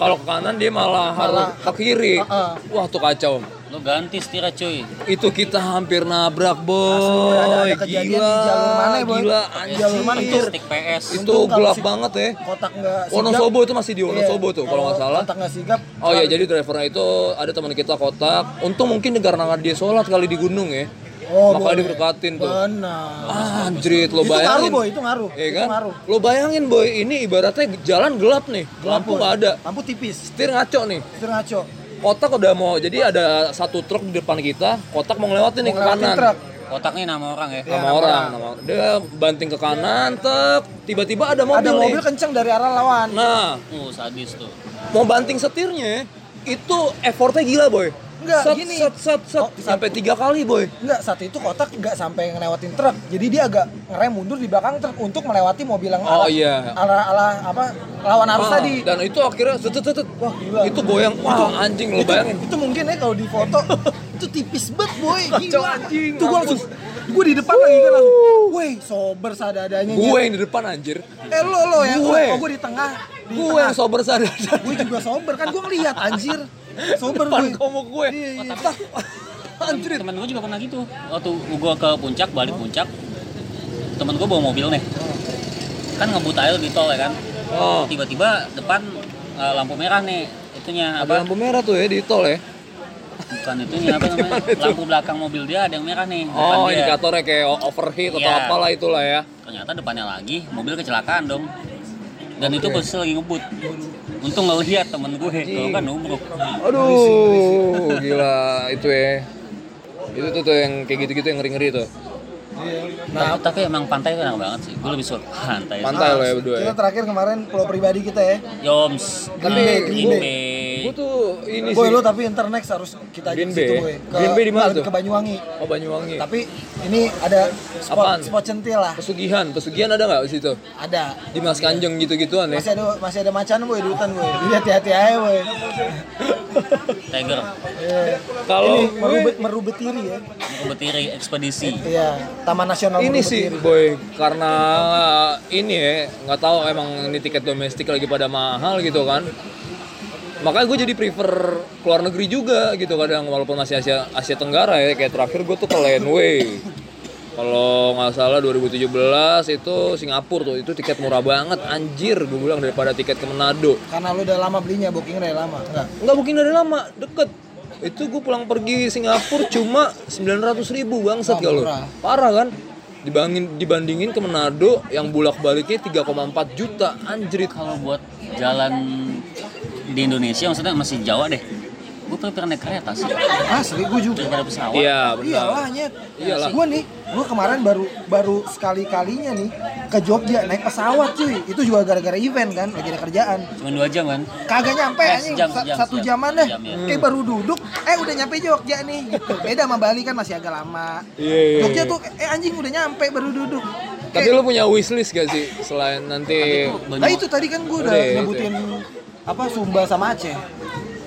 kalau ke kanan dia malah harus ke kiri Heeh. wah tuh kacau lo ganti setirnya cuy itu kita hampir nabrak boy ada- ada kejadian gila di jalur mana ya, Boy? gila Di jalur mana anjir itu? stick PS itu gelap si- banget ya Kotak nggak sigap. Wonosobo itu masih di Wonosobo Iya, tuh kalau nggak salah Kotak nggak sigap. Oh iya, jadi drivernya itu ada teman kita kotak. Untung mungkin karena dia sholat kali di gunung ya. Oh, Makanya boleh. dibekatin tuh. Benar. Ah, anjrit, lo Itu ngaruh bayangin. boy, itu ngaruh. Iya Itu kan? ngaruh. Lo bayangin boy, ini ibaratnya jalan gelap nih. Lampu nggak ada. Lampu tipis. Setir ngaco nih. Itu ngaco. Kotak udah mau, jadi ada satu truk di depan kita. Kotak mau ngelewatin nih Mau ke kanan. truk. kotaknya nama orang ya Nama orang, nama orang. Dia banting ke kanan, tek. Tiba-tiba ada mobil Ada nih. mobil kenceng dari arah lawan. Nah, uh sadis tuh mau banting setirnya, itu effortnya gila boy. Enggak, set, gini. set, set, set, Oh, sampai tiga kali boy. Enggak, saat itu kotak nggak sampai ngelewatin truk. Jadi dia agak ngerem mundur di belakang truk untuk melewati mobil yang Oh, arah, iya. arah, arah apa lawan arus Ah, tadi. Dan itu akhirnya set, set, set, set. Wah, gila. Itu goyang. Wah, anjing lo itu, bayangin. itu mungkin ya kalau di foto itu tipis banget boy gila anjing, itu gue langsung gue di depan lagi kan langsung weh sober sadadanya Gue yang di depan anjir. eh lo lo ya Gue. oh gue di tengah Gue yang sober sadar. gue juga sober kan gue ngeliat anjir sober Depan gue komuk gue. Iya, iya. Tak. Anjir. temen gue juga pernah gitu waktu gue ke puncak balik puncak temen gue bawa mobil nih kan ngebut air di tol ya kan Oh. tiba-tiba depan eh, lampu merah nih itunya Ada apa lampu merah tuh ya di tol ya. bukan itunya apa namanya lampu belakang mobil dia ada yang merah nih depan Oh, dia. indikatornya kayak overheat atau Iya. apalah itulah ya. ternyata depannya lagi mobil kecelakaan dong dan itu posisi lagi ngebut. Untung nggak lihat temen gue kalau kan nubruk Aduh, gila itu ya. Itu tuh, tuh yang kayak gitu-gitu yang ngeri-ngeri tuh. nah, tapi emang pantai tuh enak banget sih. Gue lebih suka pantai. Pantai lo ya berdua ya. kita terakhir kemarin pulau pribadi kita ya. Yoms Tapi Green Bay Gue tuh ini boy sih. lo tapi ntar next harus kita Green ke Bay situ boy ke, Green Bay di mana tuh? ke Banyuwangi Oh Banyuwangi. tapi ini ada spot Apaan? spot centil lah Pesugihan, pesugihan ada nggak di situ? ada Di Mas Kanjeng gitu-gituan ya? masih ada masih ada macan boy di hutan boy jadi hati-hati aja boy Tiger Iya. Kalau merubet merubetiri ya Betiri ekspedisi iya Taman Nasional ini sih Merubetiri. boy karena ini ya nggak tahu emang ini tiket domestik lagi pada mahal gitu kan makanya gue jadi prefer keluar negeri juga gitu kadang walaupun masih Asia Asia Tenggara ya. Kayak terakhir gue tuh ke Landway kalau nggak salah 2017 itu Singapura tuh itu tiket murah banget. Anjir gue bilang daripada tiket ke Manado. Karena lu udah lama belinya booking dari lama enggak? Nggak mungkin dari lama deket. Itu gue pulang pergi Singapura cuma 900 ribu bangsat Wah, kalau parah kan? Dibandingin dibandingin ke Manado yang bulak baliknya 3,4 juta. Anjrit. Kalau buat jalan di Indonesia maksudnya masih Jawa deh. Gue prefer naik kereta sih. Asli gue juga. Daripada pesawat. Iya benar. Iyalah nyet. Iyalah. gue nih gue kemarin baru baru sekali kalinya nih ke Jogja naik pesawat cuy. Itu juga gara-gara event kan? Lagi ada kerjaan. Cuma dua jam kan? Kagak nyampe Eh, anjing. sejam, Sa- sejam, satu sejam. jaman deh. Sejam, ya. kayak baru duduk eh udah nyampe Jogja nih gitu. Beda sama Bali kan masih agak lama. Iya, iya, Jogja iya. tuh eh anjing udah nyampe baru duduk tapi lu punya wishlist gak sih selain nanti nah itu tadi kan gue udah Udah, nyebutin apa Sumba sama Aceh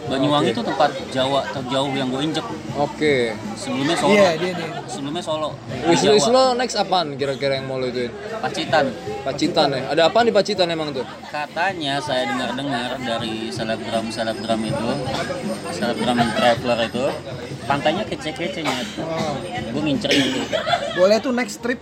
Banyuwangi itu tempat Jawa terjauh yang gue injek. Oke. Sebelumnya Solo. Iya, dia nih. Sebelumnya Solo. Wishlist lo next apaan kira-kira yang mau lo ituin? Pacitan. Pacitan ya? Ada apaan di Pacitan emang tuh? Katanya saya dengar-dengar dari selebgram selebgram itu, selebgram traveler itu, pantainya kece-kece nyet. Oh. Gue ngincerin itu. Boleh tuh next trip,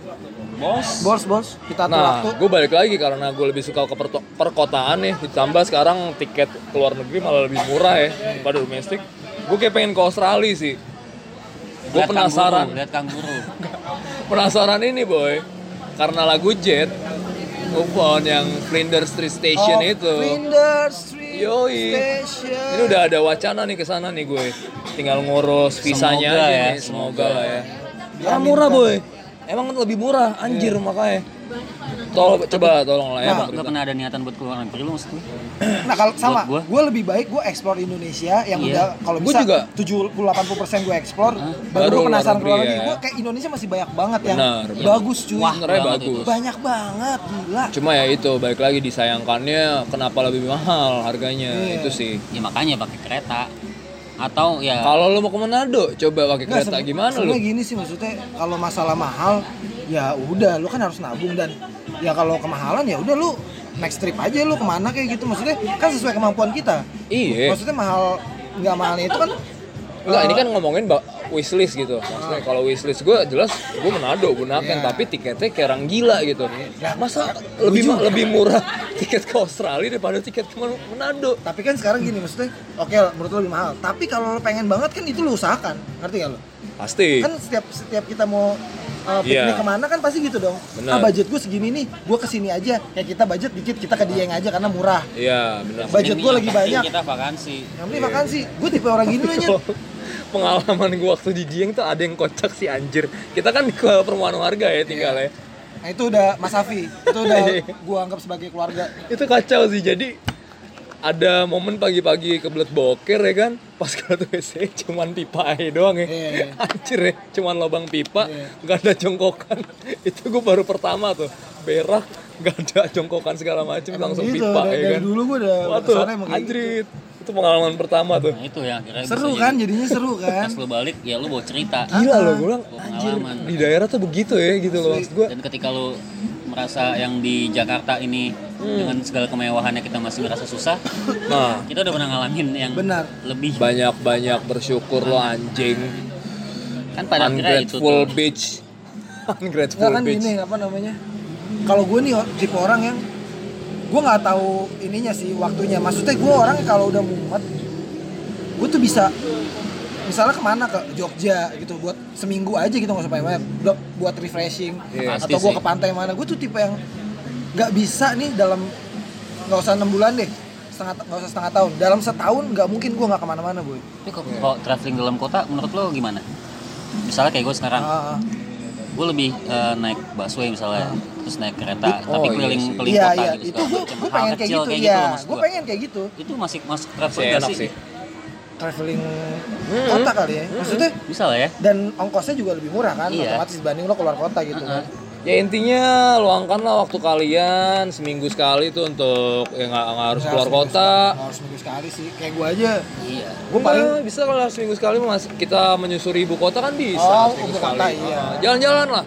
Bos. bos bos. Kita atur Nah, waktu. gue balik lagi karena gue lebih suka ke perkotaan nih. Ditambah sekarang tiket ke luar negeri malah lebih murah ya pada domestik. Gue kayak pengen ke Australia sih. Gue penasaran, kanguru, Lihat kanguru. penasaran ini boy. Karena lagu Jet, move on yang Flinders Street Station Oh, itu. Flinders Street Yoi. Station. Ini udah ada wacana nih ke sana nih gue. Tinggal ngurus visanya Semoga aja ya, nih, semoga semoga. lah ya. Karena murah boy. Emang lebih murah, anjir makanya. Tol, coba tolong lah ya. Nah, pernah ada niatan buat keluar negeri lu maksud lu? Nah kalau sama, Buat gua. gue lebih baik gue explore Indonesia yang Iya. udah kalau bisa juga. 70-80% gue explore, Baru baru gue luar penasaran negeri keluar negeri. ya. Gue kayak Indonesia masih banyak banget yang Benar, benar. bagus cuy. Wah, banget bagus. itu. Banyak banget, gila. Cuma ya itu, balik lagi disayangkannya kenapa lebih mahal harganya. Iya. Itu sih. Ya makanya pakai kereta. Atau ya Kalau lu mau ke Manado, coba pakai Nggak, kereta seben- gimana lu? sebenarnya gini sih maksudnya kalau masalah mahal ya udah lu kan harus nabung dan ya kalau kemahalan ya udah lu next trip aja lu ke mana kayak gitu maksudnya kan sesuai kemampuan kita Iya. maksudnya mahal nggak mahalnya itu kan Enggak, ini eh, kan ngomongin wishlist gitu. Maksudnya kalau wishlist gue jelas gue Manado, Bunaken, Iya. tapi tiketnya kayak orang gila gitu. Ya, Masa lebih ma- lebih murah tiket ke Australia daripada tiket ke Man- Manado? tapi kan sekarang gini maksudnya oke menurut lu lebih mahal tapi kalau lu pengen banget kan itu lu usahakan ngerti gak lu Pasti. kan setiap setiap kita mau uh, piknik Iya. ke mana kan pasti gitu dong Benar. ah budget gue segini nih gue ke sini aja kayak kita budget dikit kita ke Dieng aja karena murah Iya, benar. budget gue lagi banyak Kita vakansi. yang penting vakansi gue tipe orang gini loh Nyet. Pengalaman gue waktu di Dieng tuh ada yang kocak sih anjir. Kita kan ke perumahan warga ya tinggalnya. Nah itu udah Mas Afi, itu udah gua anggap sebagai keluarga. Itu kacau sih. Jadi ada momen pagi-pagi kebelet boker ya kan pas ke WC cuman pipa air doang ya Iya, iya. anjir ya cuman lubang pipa Iya. nggak ada jongkokan itu gue baru pertama tuh berak nggak ada jongkokan segala macam Emang langsung gitu, pipa dari, ya dari kan dulu gua udah Waduh, ke sana emang kayak gitu. anjrit itu pengalaman pertama tuh Nah itu ya akhirnya Seru kan, jadi- jadinya seru kan. Pas lu balik ya lu bawa cerita. gila loh gue bilang anjir pengalaman. di daerah tuh begitu ya gitu loh maksud gue Dan ketika lu merasa yang di Jakarta ini Hmm. dengan segala kemewahannya kita masih merasa susah, nah. kita udah pernah ngalamin yang Benar. lebih. Banyak-banyak bersyukur lo anjing. Kan pada akhirnya itu ungrateful tuh. bitch. Ungrateful Enggak kan bitch. gini apa namanya? Kalau gue nih tipe orang yang gue nggak tahu ininya sih waktunya. Maksudnya gue orang kalau udah mumet, gue tuh bisa misalnya ke mana? Ke Jogja gitu buat seminggu aja gitu nggak usah banyak buat, buat refreshing. Pasti atau gue ke pantai mana. Gue tuh tipe yang nggak bisa nih dalam nggak usah enam bulan deh setengah nggak usah setengah tahun dalam setahun nggak mungkin gue nggak ke mana-mana boy Tapi kalau kalau traveling dalam kota menurut lo gimana? Misalnya kayak gue sekarang, Ah, ah. gue lebih eh, naik busway misalnya, terus naik kereta, Oh, tapi iya keliling sih. keliling iya kota iya gitu. itu gue gue pengen kayak gitu gitu iya gue gua. pengen kayak gitu Itu masih masuk Masih traveling gak sih? sih traveling kota kali ya maksudnya Bisa lah ya. dan ongkosnya juga lebih murah kan Iya. otomatis dibanding lo keluar kota gitu kan Ya intinya luangkanlah waktu kalian seminggu sekali tuh untuk ya nggak harus keluar seminggu kota. sekali, harus seminggu sekali sih kayak gue aja Iya. gue paling Nggak, bisa kalau seminggu sekali mas kita menyusuri ibu kota kan bisa. Oh, seminggu ibu kota, sekali. iya. Ah, Jalan-jalan lah,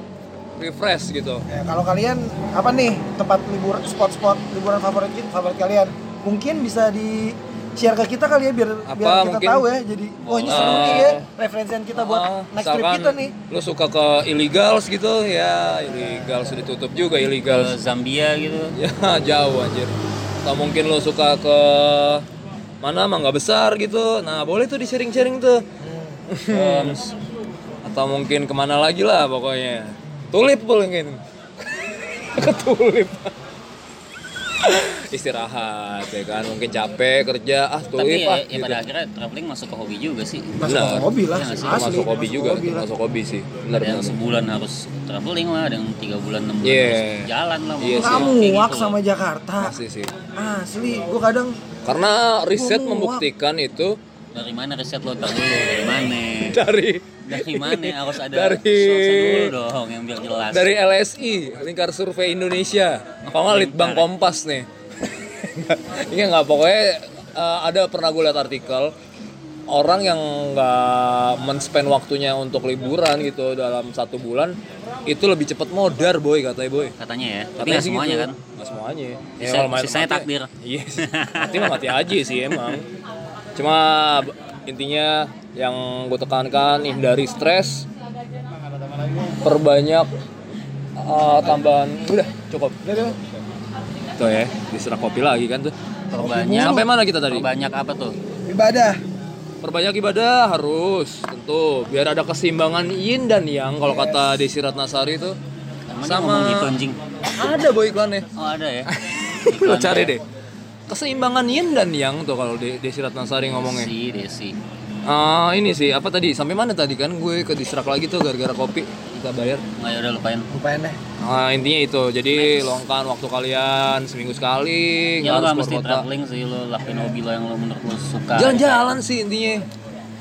refresh gitu. ya, kalau kalian apa nih tempat libur spot-spot liburan favorit favorit kalian mungkin bisa di share ke kita kali ya biar Apa, biar kita mungkin- tahu ya jadi oh ini seru nih ya referensian kita buat Ah, next trip kita nih Lu suka ke illegals gitu ya, illegal sudah ditutup juga Ke illegal. Zambia gitu. ya jauh anjir. Atau mungkin lu suka ke mana mah nggak besar gitu. Nah boleh tuh di sharing-sharing tuh. Terus atau mungkin ke mana lagi lah pokoknya tulip mungkin ke tulip istirahat ya kan mungkin capek kerja ah tapi tulip ya, ah ya gitu. pada akhirnya traveling masuk ke hobi juga sih. masuk Benar. ke hobi lah Iya nggak sih? asli masuk hobi masuk juga hobi lah. masuk hobi sih benar Ada yang benar sebulan harus traveling lah, ada yang tiga bulan enam bulan Iya. harus jalan lah. Iya mau sih. kamu muak gitu. sama Jakarta pasti sih asli gue kadang karena riset Gua membuktikan itu Dari mana riset lo dulu? Dari mana? dari Dari mana harus ada Dari- dulu dong yang biar jelas. dari LSI Lingkar Survei Indonesia apa nggak Litbang Kompas nih Ini nggak pokoknya eh, ada pernah gue lihat artikel orang yang nggak men-spend waktunya untuk liburan gitu dalam satu bulan itu lebih cepat modar boy katanya boy katanya ya tapi Katanya nggak sih semuanya gitu. kan Nggak semuanya. Ya, kalau main- sisanya mati- takdir. Iya. mati mah mati aja sih emang. Cuma intinya yang gue tekankan hindari stres. Perbanyak uh, tambahan udah cukup. Tuh ya, diserak kopi lagi kan tuh. perbanyak Sampai mana kita tadi? perbanyak apa tuh Ibadah. Perbanyak ibadah harus tentu biar ada keseimbangan yin dan yang kalau kata Desi Ratnasari itu sama gitu anjing ada boy iklannya. oh ada ya Lo cari deh. Keseimbangan yin dan yang tuh kalau De- Desi Ratnasari ngomongnya. si Desi Ah ini sih apa tadi sampai mana tadi kan gue ke distrak lagi tuh gara-gara kopi kita bayar. nggak ya udah lupain Lupain deh. Nah intinya itu jadi luangkan waktu kalian seminggu sekali ya lo mesti kota. traveling sih lo lakuin hobi lo yang lo menurut lo suka Jalan-jalan sih intinya.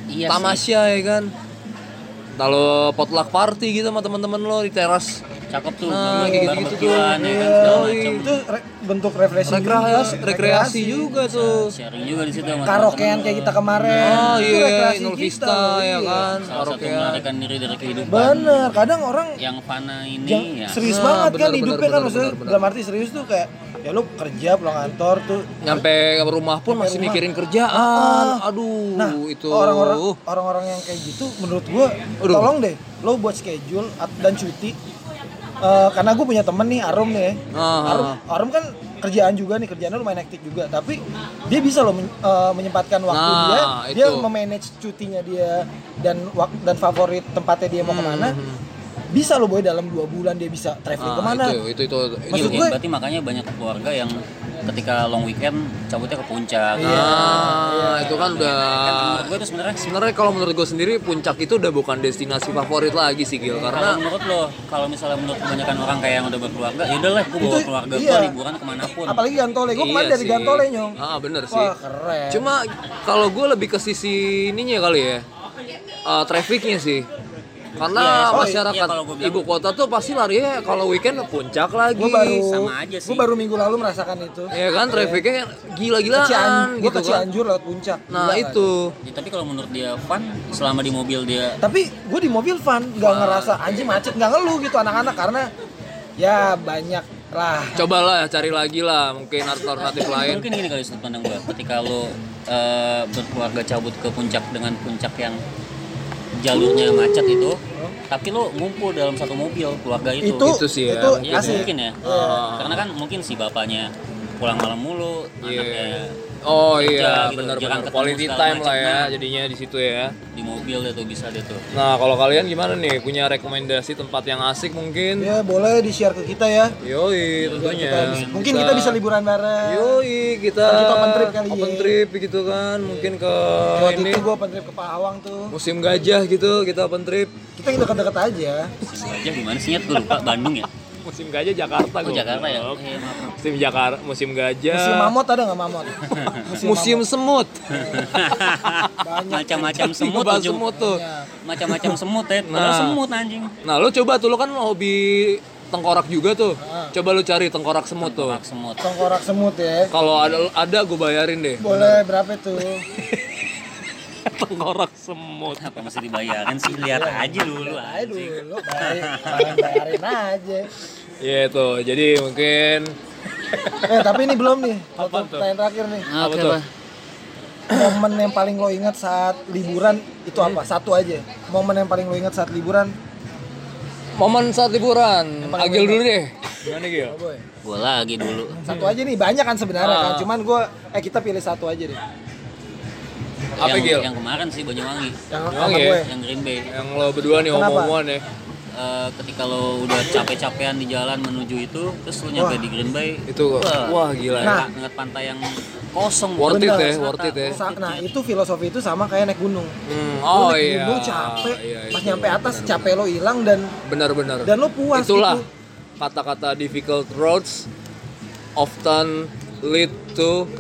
iya sih. Tamasya ya kan. Kalau potluck party gitu sama teman-teman lo di teras. Cakep tuh Nah, bareng- gitu-gitu barbekyuan tuh. ya kan Iya, segala yoi. macam Itu re- bentuk refreshing. Rekreasi, juga. rekreasi juga tuh. sharing juga di situ sama Karaokean kayak kita kemarin. Oh iya, rekreasi Inul kita Vista ya iya. kan, salah satu karaokean. melarikan diri dari kehidupan Bener, kadang orang yang fana ini yang ya serius Nah, banget kan hidupnya kan maksudnya dalam arti serius tuh kayak ya lu kerja pulang kantor tuh Nyampe rumah pun masih rumah. mikirin kerjaan. Ah. Aduh, Nah, itu. orang-orang orang-orang yang kayak gitu menurut gua Aduh. tolong deh lo buat schedule dan cuti Eh, karena gue punya temen nih Arum nih Ah. Arum, Arum kan kerjaan juga nih kerjaannya lumayan hektik juga tapi dia bisa loh men- eh, menyempatkan waktu Nah, dia itu. dia memanage cutinya dia dan dan favorit tempatnya dia mau ke mana bisa loh boy dalam dua bulan dia bisa traveling Hmm, Ah, ke mana Itu, itu, itu. Maksud Iya, gue- berarti makanya banyak keluarga yang ketika long weekend cabutnya ke puncak. Iya. Nah, itu kan udah Kan menurut gue itu sebenarnya sebenarnya kalau menurut gue sendiri puncak itu udah bukan destinasi favorit lagi sih Gil kalau karena menurut lo, kalau misalnya menurut kebanyakan orang kayak yang udah berkeluarga, ya udah lah, gue bawa Itu- keluarga iya. gue liburan ke mana pun. apalagi Gantole gue kemarin Iya dari sih. Gantole nyong Ah bener sih. wah keren Cuma kalau gue lebih ke sisi ininya kali ya, uh, trafficnya sih. Karena Iya, oh, masyarakat iya, ibu kota tuh pasti larinya kalau weekend ke puncak lagi. gue baru sama aja sih. gue baru minggu lalu merasakan itu Ya kan trafficnya Cian, gila-gilaan gue gitu ke kan. Cianjur lewat puncak Nah Gila kan? itu. Ya, tapi kalau menurut dia fun, selama di mobil dia tapi gue di mobil fun nggak ngerasa anjing macet nggak ngeluh gitu anak-anak karena ya banyak lah Cobalah cari lagi lah mungkin alternatif lain. mungkin gini kali sudut pandang gue. Ketika lo eh, berkeluarga cabut ke puncak dengan puncak yang jalurnya macet itu, tapi lo ngumpul dalam satu mobil keluarga itu. itu Itu sih ya, itu mungkin Ya asik mungkin ya. Ah. Karena kan mungkin si bapaknya pulang malam mulu, Iya. anaknya Oh kerja iya, gitu, benar benar. Quality time macam. lah ya Nah. jadinya di situ ya. di mobil deh tuh bisa deh tuh. Nah, kalau kalian gimana nih? Punya rekomendasi tempat yang asik mungkin? ya boleh di share ke kita ya Yoi, tentunya. Kita bisa- mungkin kita bisa liburan bareng Yoi, kita kita open trip kali open ya. trip gitu kan. Mungkin ke waktu ini itu gue open trip ke Pahawang tuh musim gajah gitu, kita open trip. kita yang deket-deket aja Aja gimana sih Nyet? gue lupa Bandung ya? Musim gajah Jakarta Oh gua. Jakarta ya? Maaf. Musim Jakarta, musim gajah. musim mamut ada nggak mamut Musim semut. banyak Macam-macam semut tuh. Semut tuh. Macam-macam semut ya. Nah. semut anjing. Nah, lo coba tuh lo kan hobi tengkorak juga tuh. Ah. Coba lo cari tengkorak semut tuh. Rak semut. tengkorak semut ya Kalau ada ada gue bayarin deh. boleh berapa tuh tengkorak semut. Apa masih dibayarin sih? Lihat aja dulu anjing. dulu bayarin bayarin- bayarin aja Iya itu. Jadi mungkin eh tapi ini belum nih Apa tuh? pertanyaan terakhir nih Apa Oke, tuh? Momen yang paling lo ingat saat liburan itu apa satu aja momen yang paling lo ingat saat liburan momen saat liburan. Agil dulu deh. Gimana Gil? Oh. Gua lagi dulu. satu aja nih banyak kan sebenarnya kan Ah. cuman gue eh kita pilih satu aja deh Apa yang, Gil? yang kemarin sih Banyuwangi, yang sama ya? yang Green Bay. Yang lo berdua nih omong-omongan ya. Eh, ketika lo udah capek-capean di jalan menuju itu, terus lo nyampe Wah. di Green Bay, Itu wah gila ya. Nah. ngeliat pantai yang kosong. Worth it Bener. ya, worth it ya. Nah itu filosofi itu sama kayak naik gunung Hmm, Lo oh naik iya. gunung capek Iya, pas itu nyampe atas capek lo hilang dan Benar-benar. dan lo puas Itulah gitu. kata-kata difficult roads often lead to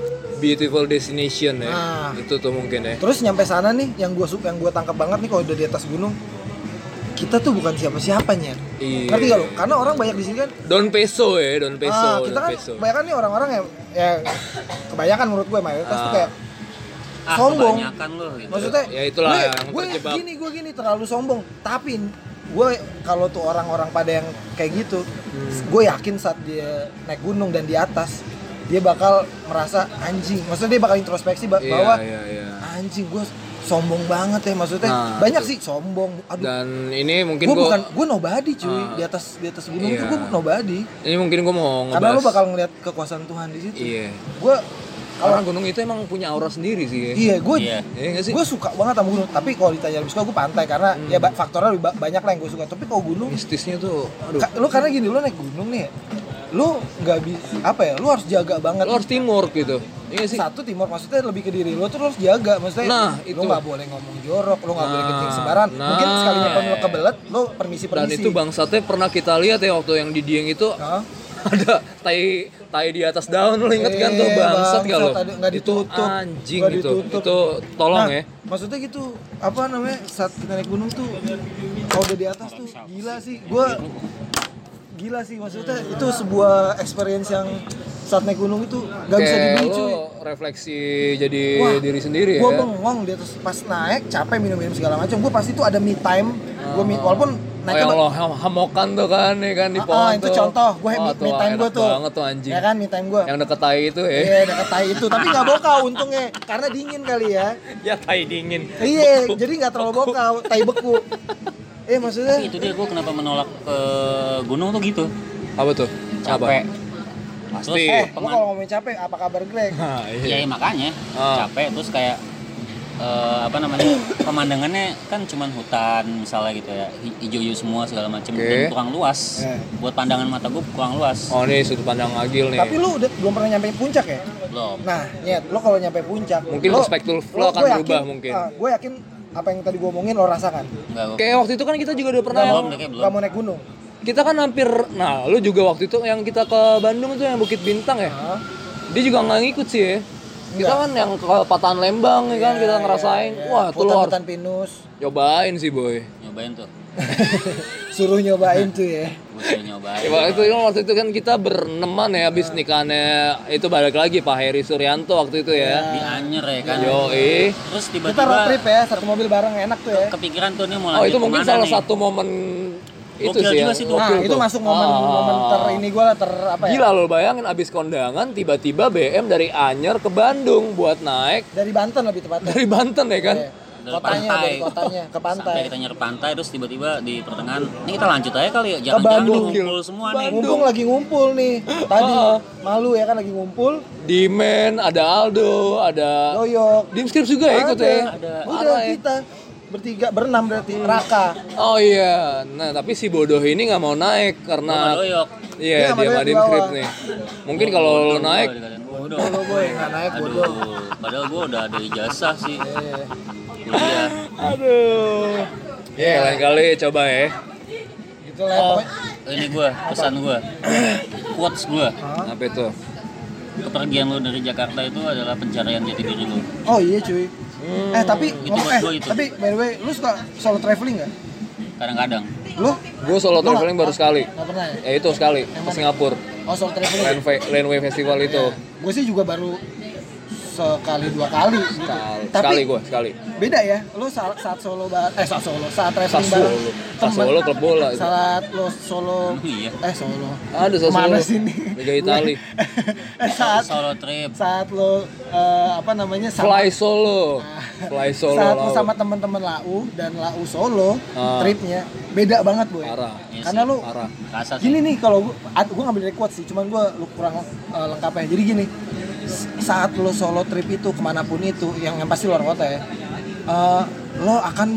beautiful destination ya. Nah. Itu tuh mungkin ya. terus nyampe sana nih yang gue suka yang gue tangkap banget nih kalau udah di atas gunung kita tuh bukan siapa-siapanya Iya. ngerti gak lo karena orang banyak di sini kan Don peso ya, don peso, ah, kita don kan peso. kebanyakan nih orang-orang yang ya kebanyakan menurut gue mayoritas tuh Ah. kayak ah sombong. kebanyakan lo gitu Maksudnya, Ya itulah gue, yang gue terjebak. gini, gue gini terlalu sombong. Tapi gue kalau tuh orang-orang pada yang kayak gitu, Hmm. gue yakin saat dia naik gunung dan di atas, dia bakal merasa anjing. Maksudnya dia bakal introspeksi Iya, bahwa iya, iya. anjing gue sombong banget ya maksudnya. Nah, banyak sih sombong. Aduh, Dan ini mungkin gue bukan gue nobody cuy Ah. di atas di atas gunung itu Iya. gue nobody. ini mungkin gue mau ngebahas. Karena lu bakal ngeliat kekuasaan Tuhan di situ. Iya. Gue Karena gunung itu emang punya aura sendiri sih. ya. iya gue Iya. Iya sih? gue suka banget sama gunung tapi kalau ditanya lebih suka gue pantai karena ya ba- faktornya lebih ba- banyak lah yang gue suka tapi kalau gunung Mistisnya tuh, aduh. ka- lu karena gini lu naik gunung nih lu nggak bisa apa ya lu harus jaga banget Lo harus teamwork gitu. Iya sih? satu timur maksudnya lebih ke diri lu tuh lu harus jaga maksudnya Nah, lu itu. nggak boleh ngomong jorok lu nggak boleh Nah, kencing sembaran mungkin nah. sekalinya pun lu kebelet lu permisi Dan permisi itu bangsatnya pernah kita lihat ya waktu yang di Dieng itu Hah? ada tai tai di atas daun lo inget kan tuh Eh, bangsat ada- nggak ditutup Itu anjing gitu. ditutup. Itu tolong Nah, ya. maksudnya gitu apa namanya saat kita naik gunung tuh kalau udah di atas tuh gila sih gue gila sih maksudnya itu sebuah experience yang saat naik gunung itu gak bisa Kayak dibeli lo cuy refleksi jadi Wah, diri sendiri gue ya. bengong di atas pas naik capek minum-minum segala macam gue pasti tuh ada me time gue me walaupun Oh naik yang lo ham- hamokan tuh kan ya kan di Ah, pohon ah, itu tuh. contoh gue Wah, me, time gue tuh banget tuh anjing. ya kan me time gue Yang deket tai itu ya. iya deket tai itu tapi nggak bokau untungnya karena dingin kali ya Ya tai dingin. iya jadi nggak terlalu bokau tai beku eh maksudnya Tapi itu dia gue kenapa menolak ke gunung tuh gitu Apa tuh? capek Pasti. eh lu Peman- kalau ngomongin capek apa kabar Greg Nah, ya, iya. ya makanya Ah. capek terus kayak eh, apa namanya pemandangannya kan cuman hutan misalnya gitu ya hi- hijau-hijau semua segala macam Oke. dan kurang luas Eh. buat pandangan mata gue kurang luas Oh nih sudut pandang Agil nih. tapi lu udah belum pernah nyampe puncak ya belum nah nyet lo kalau nyampe puncak Mungkin lo- perspektif lo lo- akan gue berubah mungkin. ah, gue yakin apa yang tadi gue omongin lo rasakan? Enggak Kayak waktu itu kan kita juga udah pernah Gak mau, yang belum, belum. gak mau naik gunung? Kita kan hampir nah lu juga waktu itu yang kita ke Bandung itu yang Bukit Bintang ya? Dia juga nggak ngikut sih ya. Kita kan yang ke Patahan Lembang ya kan kita ngerasain wah tuh lo harus pinus. cobain sih boy. Nyobain tuh suruh nyobain tuh ya sudah nyobain Ya, waktu itu waktu itu kan kita bereneman ya habis nikahannya itu balik lagi Pak Heri Suryanto waktu itu ya. di Anyer ya kan Yo terus kita road tiba-tiba trip ya satu mobil bareng enak tuh ya kepikiran tuh nih mau Oh itu mungkin salah nih? satu momen itu Gokil sih juga yang sih nah itu tuh. masuk momen Ah. momen ter ini gue lah ter apa ya Gila lo bayangin abis kondangan tiba-tiba BM dari Anyer ke Bandung buat naik dari Banten lebih tepatnya dari Banten ya kan. Iya. Dari kotanya pantai. dari kotanya ke pantai sampai kita nyerep pantai terus tiba-tiba di pertengahan ini kita lanjut aja kali ya jangan-jangan Bandung. ngumpul semua nih ngumpul lagi ngumpul nih tadi Ah. malu ya kan lagi ngumpul Dimen, ada Aldo, ada doyok Dim Scripts juga ya ikut ya. Ada. udah ya. kita bertiga berenam berarti Raka Oh iya, nah tapi si bodoh ini nggak mau naik karena doyok iya Dia bawah. Scripts nih. Mungkin kalau lo Bodoh naik, bodoh bodoh boy nggak naik bodoh padahal gue udah ada ijazah sih Kuliah aduh. Ya lain kali coba ya. gitu lah oh ini gue pesan gue quotes gue Hah? Apa itu? kepergian lo dari Jakarta itu adalah pencarian jati diri lo oh iya cuy eh tapi Itu ngomong buat eh gua itu. tapi by the way lu suka solo traveling nggak kadang-kadang lu Gue solo Lu traveling nggak- baru sekali. nggak pernah ya Ya itu sekali ke Singapura. oh solo traveling Landway, Landway Festival itu. gue sih juga baru sekali dua kali gitu. Sekali, tapi sekali gue sekali. beda ya lu saat, saat solo ba- eh saat solo saat traveling Sassuolo. bareng Sassuolo klub bola itu. saat lo solo iya eh solo Ada Sassuolo. Ke mana sini Liga Itali. eh, saat solo trip saat lo eh, apa namanya sama, Fly solo. Fly solo. saat lo sama teman-teman lau dan lau solo Ah. tripnya beda banget boy Parah. Iya karena lu Parah. gini nih kalau gua ad- gua ngambil dari quotes sih cuman gua lu kurang eh, lengkapnya jadi gini saat lo solo trip itu ke mana pun itu yang yang pasti luar kota ya eh, lo akan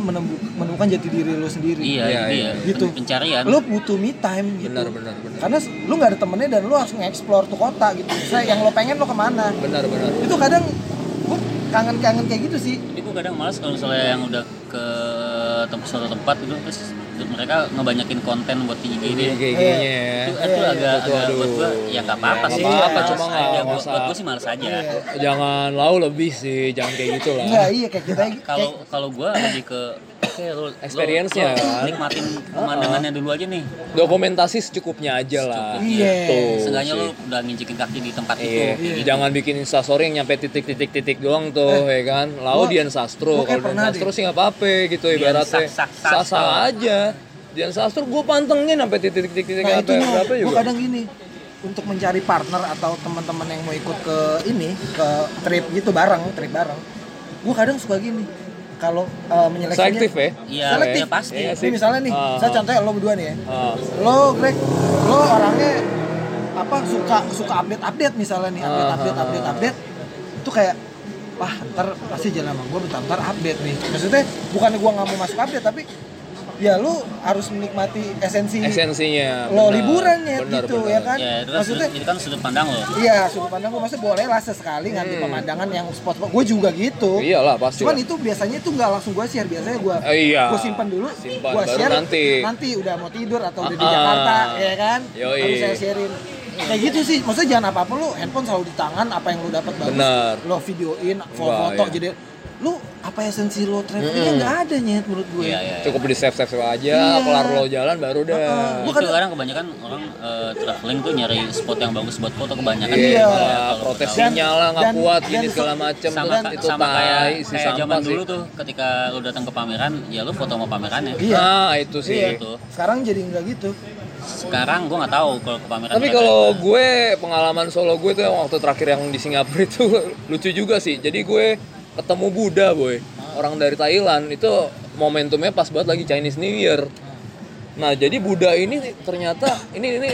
menemukan jati diri lo sendiri. Iya Iya, iya, iya. gitu. Pencarian. Lo butuh me time gitu. Benar benar benar. karena lu nggak ada temennya dan lu harus nge-explore tuh kota gitu. Misalnya yang lo pengen lo ke mana? Benar benar. itu kadang gua kangen-kangen kayak gitu sih. Gue kadang malas kalau misalnya yang udah ke tempat suatu tempat gitu terus mereka ngebanyakin konten buat di IG Ini dia. GG-nya Itu, ya. itu Iya, agak, Itu agak aduh. buat gue ya nggak apa-apa Ya, sih. apa-apa, cuma nggak- Buat, gue sih males aja. Jangan lau lebih sih, jangan kayak gitu lah. enggak iya kayak kita Kalau kalau gue lebih ke Oke, lu, Experience-nya, kan? nikmatin pemandangannya dulu aja nih. Dokumentasi secukupnya aja lah. Iya. Gitu Seenggaknya lu udah nginjekin kaki di tempat itu. Iya. gitu. Jangan bikin instastory yang nyampe titik-titik-titik doang tuh, ya kan. Lau gua- Dian Sastro, kalau Dian Sastro sih nggak apa-apa gitu ibaratnya. Sasa aja. Dian Sastro gue pantengin sampai titik-titik-titik Nah itu apa berapa gue juga. kadang gini untuk mencari partner atau teman-teman yang mau ikut ke ini ke trip gitu bareng trip bareng gue kadang suka gini kalau uh, menyeleksinya Selektif ya? Iya, selektif iya, pasti. Iya Ini misalnya nih Ah, saya ah. contohnya lo berdua nih ya Ah. lo Greg lo orangnya apa suka suka update update misalnya nih update Ah, update ah, update ah. update itu kayak wah ntar pasti jalan sama gue bentar bentar update nih maksudnya bukannya gue nggak mau masuk update tapi ya lu harus menikmati esensi Esensinya. lo benar. liburan ya Benar, gitu benar. ya kan Ya, itu kan, maksudnya sudut, itu kan sudut pandang lo. iya sudut pandang gue maksudnya boleh lah sesekali ngambil Hmm. pemandangan yang spot-spot gue juga gitu Iyalah pasti. cuman lah. itu biasanya itu nggak langsung gue share biasanya gue Eh, iya. gue simpan dulu Simpan, gue baru share nanti. nanti udah mau tidur atau udah di Ah, Jakarta ya kan Yoi. baru saya sharein kayak gitu sih maksudnya jangan apa apa lu handphone selalu di tangan apa yang lu dapat bagus lo videoin foto-foto iya. jadi lu apa esensi lo travelingnya nggak ada nyet menurut gue Iya, iya. Cukup di save save aja, Iya. kelar lo jalan baru. Gua itu kadang- kadang kebanyakan orang eh, traveling tuh nyari spot yang bagus buat foto kebanyakan. Iya, Iya. Kalau protes tahu. sinyal lah nggak kuat dan gini se- segala macem sama terus itu sama kayak si kayak sampah zaman sih. dulu tuh ketika lu datang ke pameran ya lu foto sama pamerannya Iya. Nah, itu sih. Iya. Gitu. sekarang jadi nggak gitu sekarang gua nggak tahu kalau ke pameran Tapi kalau gue pengalaman solo gue tuh waktu terakhir yang di Singapura itu lucu juga sih. Jadi gue ketemu Buddha boy, orang dari Thailand itu momentumnya pas banget lagi Chinese New Year. Nah jadi Buddha ini ternyata ini ini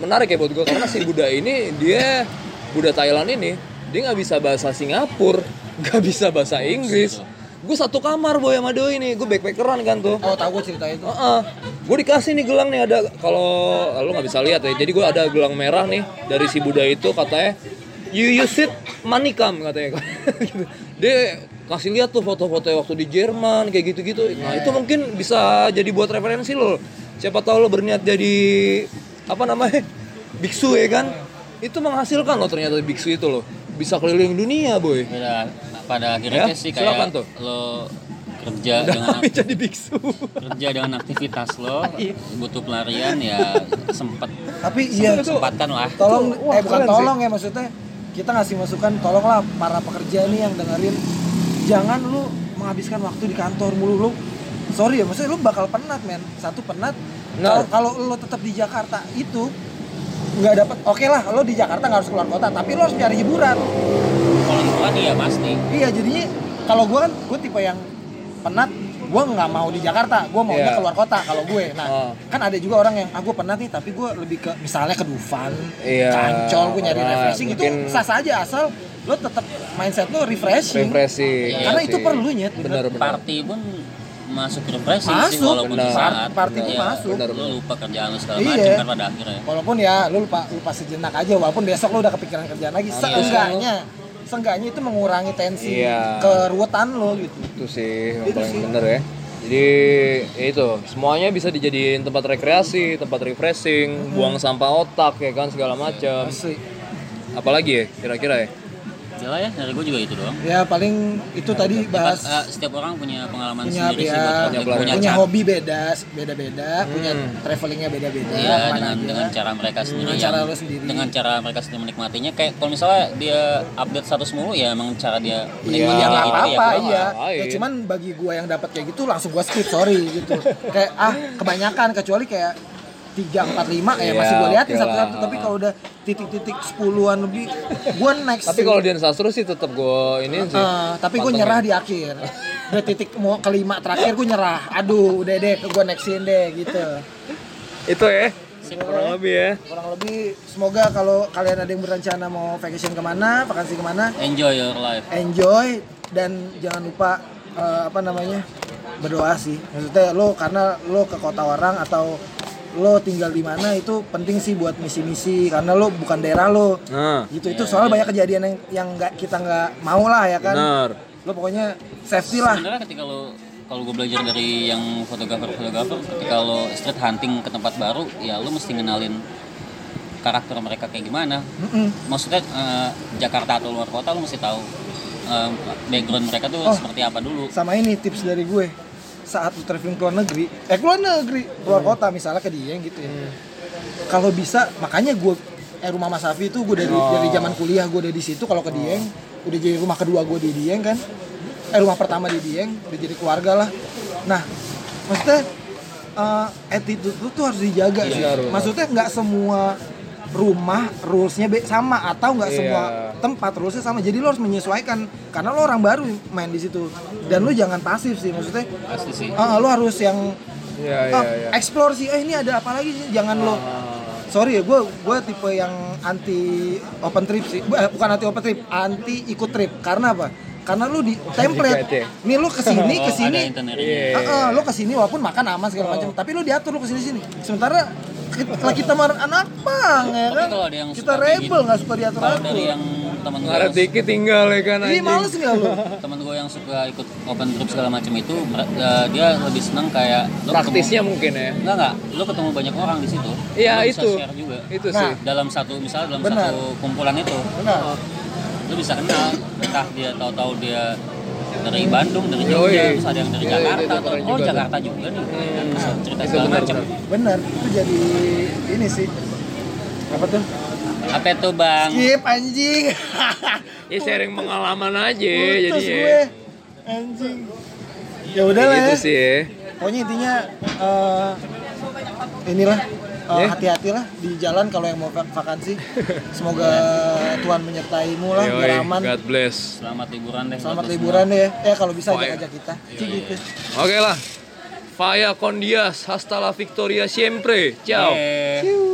menarik ya buat gue karena si Buddha ini dia Buddha Thailand ini dia nggak bisa bahasa Singapura, nggak bisa bahasa Inggris. Gue satu kamar boy sama doi ini, gue backpackeran kan tuh. oh tahu gue cerita itu Heeh. Gue dikasih nih gelang nih ada kalau lu nggak bisa lihat ya. Jadi gue ada gelang merah nih dari si Buddha itu katanya you use it money come katanya. Gitu. Dia kasih lihat tuh foto-foto waktu di Jerman kayak gitu-gitu. Nah, itu mungkin bisa jadi buat referensi lo. Siapa tahu lo berniat jadi apa namanya? biksu ya kan? Itu menghasilkan lo ternyata biksu itu lo. Bisa keliling dunia, boy. Pada akhirnya Ya, sih silakan kayak tuh. lo kerja dengan Udah jadi biksu. kerja dengan aktivitas lo Iya. butuh pelarian ya sempet tapi iya sempatkan lah tolong Wah, eh bukan sih. tolong ya maksudnya kita ngasih masukan tolonglah para pekerja nih yang dengerin. Jangan lu menghabiskan waktu di kantor mulu lu. Sorry ya maksudnya lu bakal penat men. Satu penat. Benar. kalau lu tetap di Jakarta itu nggak dapat oke lah lo di Jakarta nggak harus keluar kota tapi lo harus cari hiburan. Kalau hiburan iya pasti. Iya jadinya kalau gue kan gue tipe yang penat gue nggak mau di Jakarta gue maunya Iya. keluar kota kalau gue nah Oh. kan ada juga orang yang ah gue penat nih tapi gue lebih ke misalnya ke Dufan Iya. ke Ancol gue nyari Nah, refreshing itu mungkin- sah saja asal lo tetap mindset lo refreshing Refreshing. karena iya itu sih. perlu nyet Bener bener. party pun masuk refreshing sih Masuk, walaupun benar. saat Party ya, masuk. Benar, lo benar. lupa kerjaan lo segala Iya. macam kan pada akhirnya walaupun ya lo lupa lupa sejenak aja walaupun besok lo udah kepikiran kerjaan lagi seenggaknya seenggaknya itu mengurangi tensi Iya. keruwetan lo gitu. Itu sih yang Itu paling sih. bener ya. Jadi ya itu semuanya bisa dijadiin tempat rekreasi tempat refreshing buang sampah otak ya kan segala macam. Apalagi ya kira-kira ya Gila ya dari gue juga itu doang. Ya paling itu tadi bahas Eh, setiap orang punya pengalaman punya sendiri sih ya, buat Punya punya, hobi beda beda beda punya travelingnya beda beda Iya dengan dengan cara mereka sendiri Dengan yang- cara lo sendiri. dengan cara mereka sendiri menikmatinya. Kayak kalau misalnya dia update status mulu ya emang cara dia Iya, menikmati nggak gitu apa-apa, ya iya. Ya cuman bagi gua yang dapat kayak gitu langsung gua skip, sorry gitu. kayak ah kebanyakan kecuali kayak 3 4 5 ya masih gua liatin oke satu-satu lah. tapi kalau udah titik-titik 10-an lebih gua next. tapi kalau Dian Sastro sih tetap gue ini sih Eh, tapi gue nyerah di akhir. Udah titik mau kelima terakhir gue nyerah. Aduh, udah deh, gue nextin deh gitu. itu ya kurang lebih ya Kurang lebih semoga kalau kalian ada yang berencana mau vacation ke mana, vakansi ke mana, enjoy your life enjoy dan jangan lupa eh, apa namanya berdoa sih. Maksudnya lo karena lo ke kota orang atau lo tinggal di mana itu penting sih buat misi-misi karena lo bukan daerah lo. nah Gitu itu soalnya banyak kejadian yang yang nggak kita nggak mau lah ya kan. benar Lo pokoknya safety lah. sebenarnya ketika lo kalau gue belajar dari yang fotografer-fotografer ketika lo street hunting ke tempat baru ya lo mesti ngenalin karakter mereka kayak gimana Mm-mm. maksudnya eh, Jakarta atau luar kota lo mesti tahu eh, background mereka tuh Oh. seperti apa dulu sama ini tips dari gue saat lu traveling ke luar negeri eh keluar negeri keluar kota misalnya ke Dieng gitu ya. Kalau bisa makanya gue eh rumah Mas Safi itu gue dari dari zaman kuliah gue udah di situ kalau ke Dieng udah jadi rumah kedua gue di Dieng kan. Eh rumah pertama di Dieng udah jadi keluarga lah. Nah maksudnya eh, attitude lu tuh harus dijaga sih. Benar, benar. maksudnya nggak semua rumah rulesnya sama atau nggak Iya. semua tempat rulesnya sama. Jadi lo harus menyesuaikan karena lo orang baru main di situ dan lo jangan pasif sih maksudnya pasti sih ah, lo harus yang Iya, ah, iya, iya. explore sih eh ini ada apa lagi sih jangan lo sorry ya gue gue tipe yang anti open trip sih eh, bukan anti open trip anti ikut trip karena apa karena lu di template ya? nih lu ke sini oh, ke sini itinerary Iya. Ah, ah, lo ke sini walaupun makan aman segala macam, tapi lo diatur lo ke sini sini. Sementara kita, kita mar anak bang ya Tapi kan, kalau ada yang kita rebel nggak suka diatur atur. dari yang teman gue Ngaret dikit tinggal ya kan Ini males nggak lo? teman gue yang suka ikut open trip segala macam itu dia lebih senang kayak lo Praktisnya ketemu, mungkin ya. enggak enggak lo ketemu banyak orang di situ Iya, Lo bisa itu. share juga Itu Nah, sih. dalam satu misalnya dalam Benar. satu kumpulan itu Benar. lo bisa kenal entah dia tahu-tahu dia dari Bandung dari Yoi. Jogja terus ada yang dari Iya, Jakarta itu atau oh juga tuh. Jakarta juga nih Hmm, bisa cerita itu segala macam. Benar. Itu jadi ini sih. Apa tuh? Apa itu bang Skip anjing. Ya sharing pengalaman aja jadi Putus ya. gue. Anjing. Ya udah lah gitu ya. sih ya. Pokoknya intinya eh, inilah eh, Ya. hati-hatilah di jalan kalau yang mau vak- vakansi. Semoga Tuhan menyertaimu lah, Yoi, biar aman. God bless. selamat liburan deh Selamat liburan deh ya. Eh kalau bisa iya. ajak-ajak kita. Gitu. Oke lah. Faya con Dias, hasta la victoria siempre. Ciao. Yeah.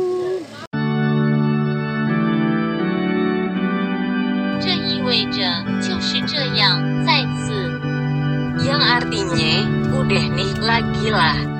意味着就是这样，再次。 Yang artinya, udah nih lagi lah.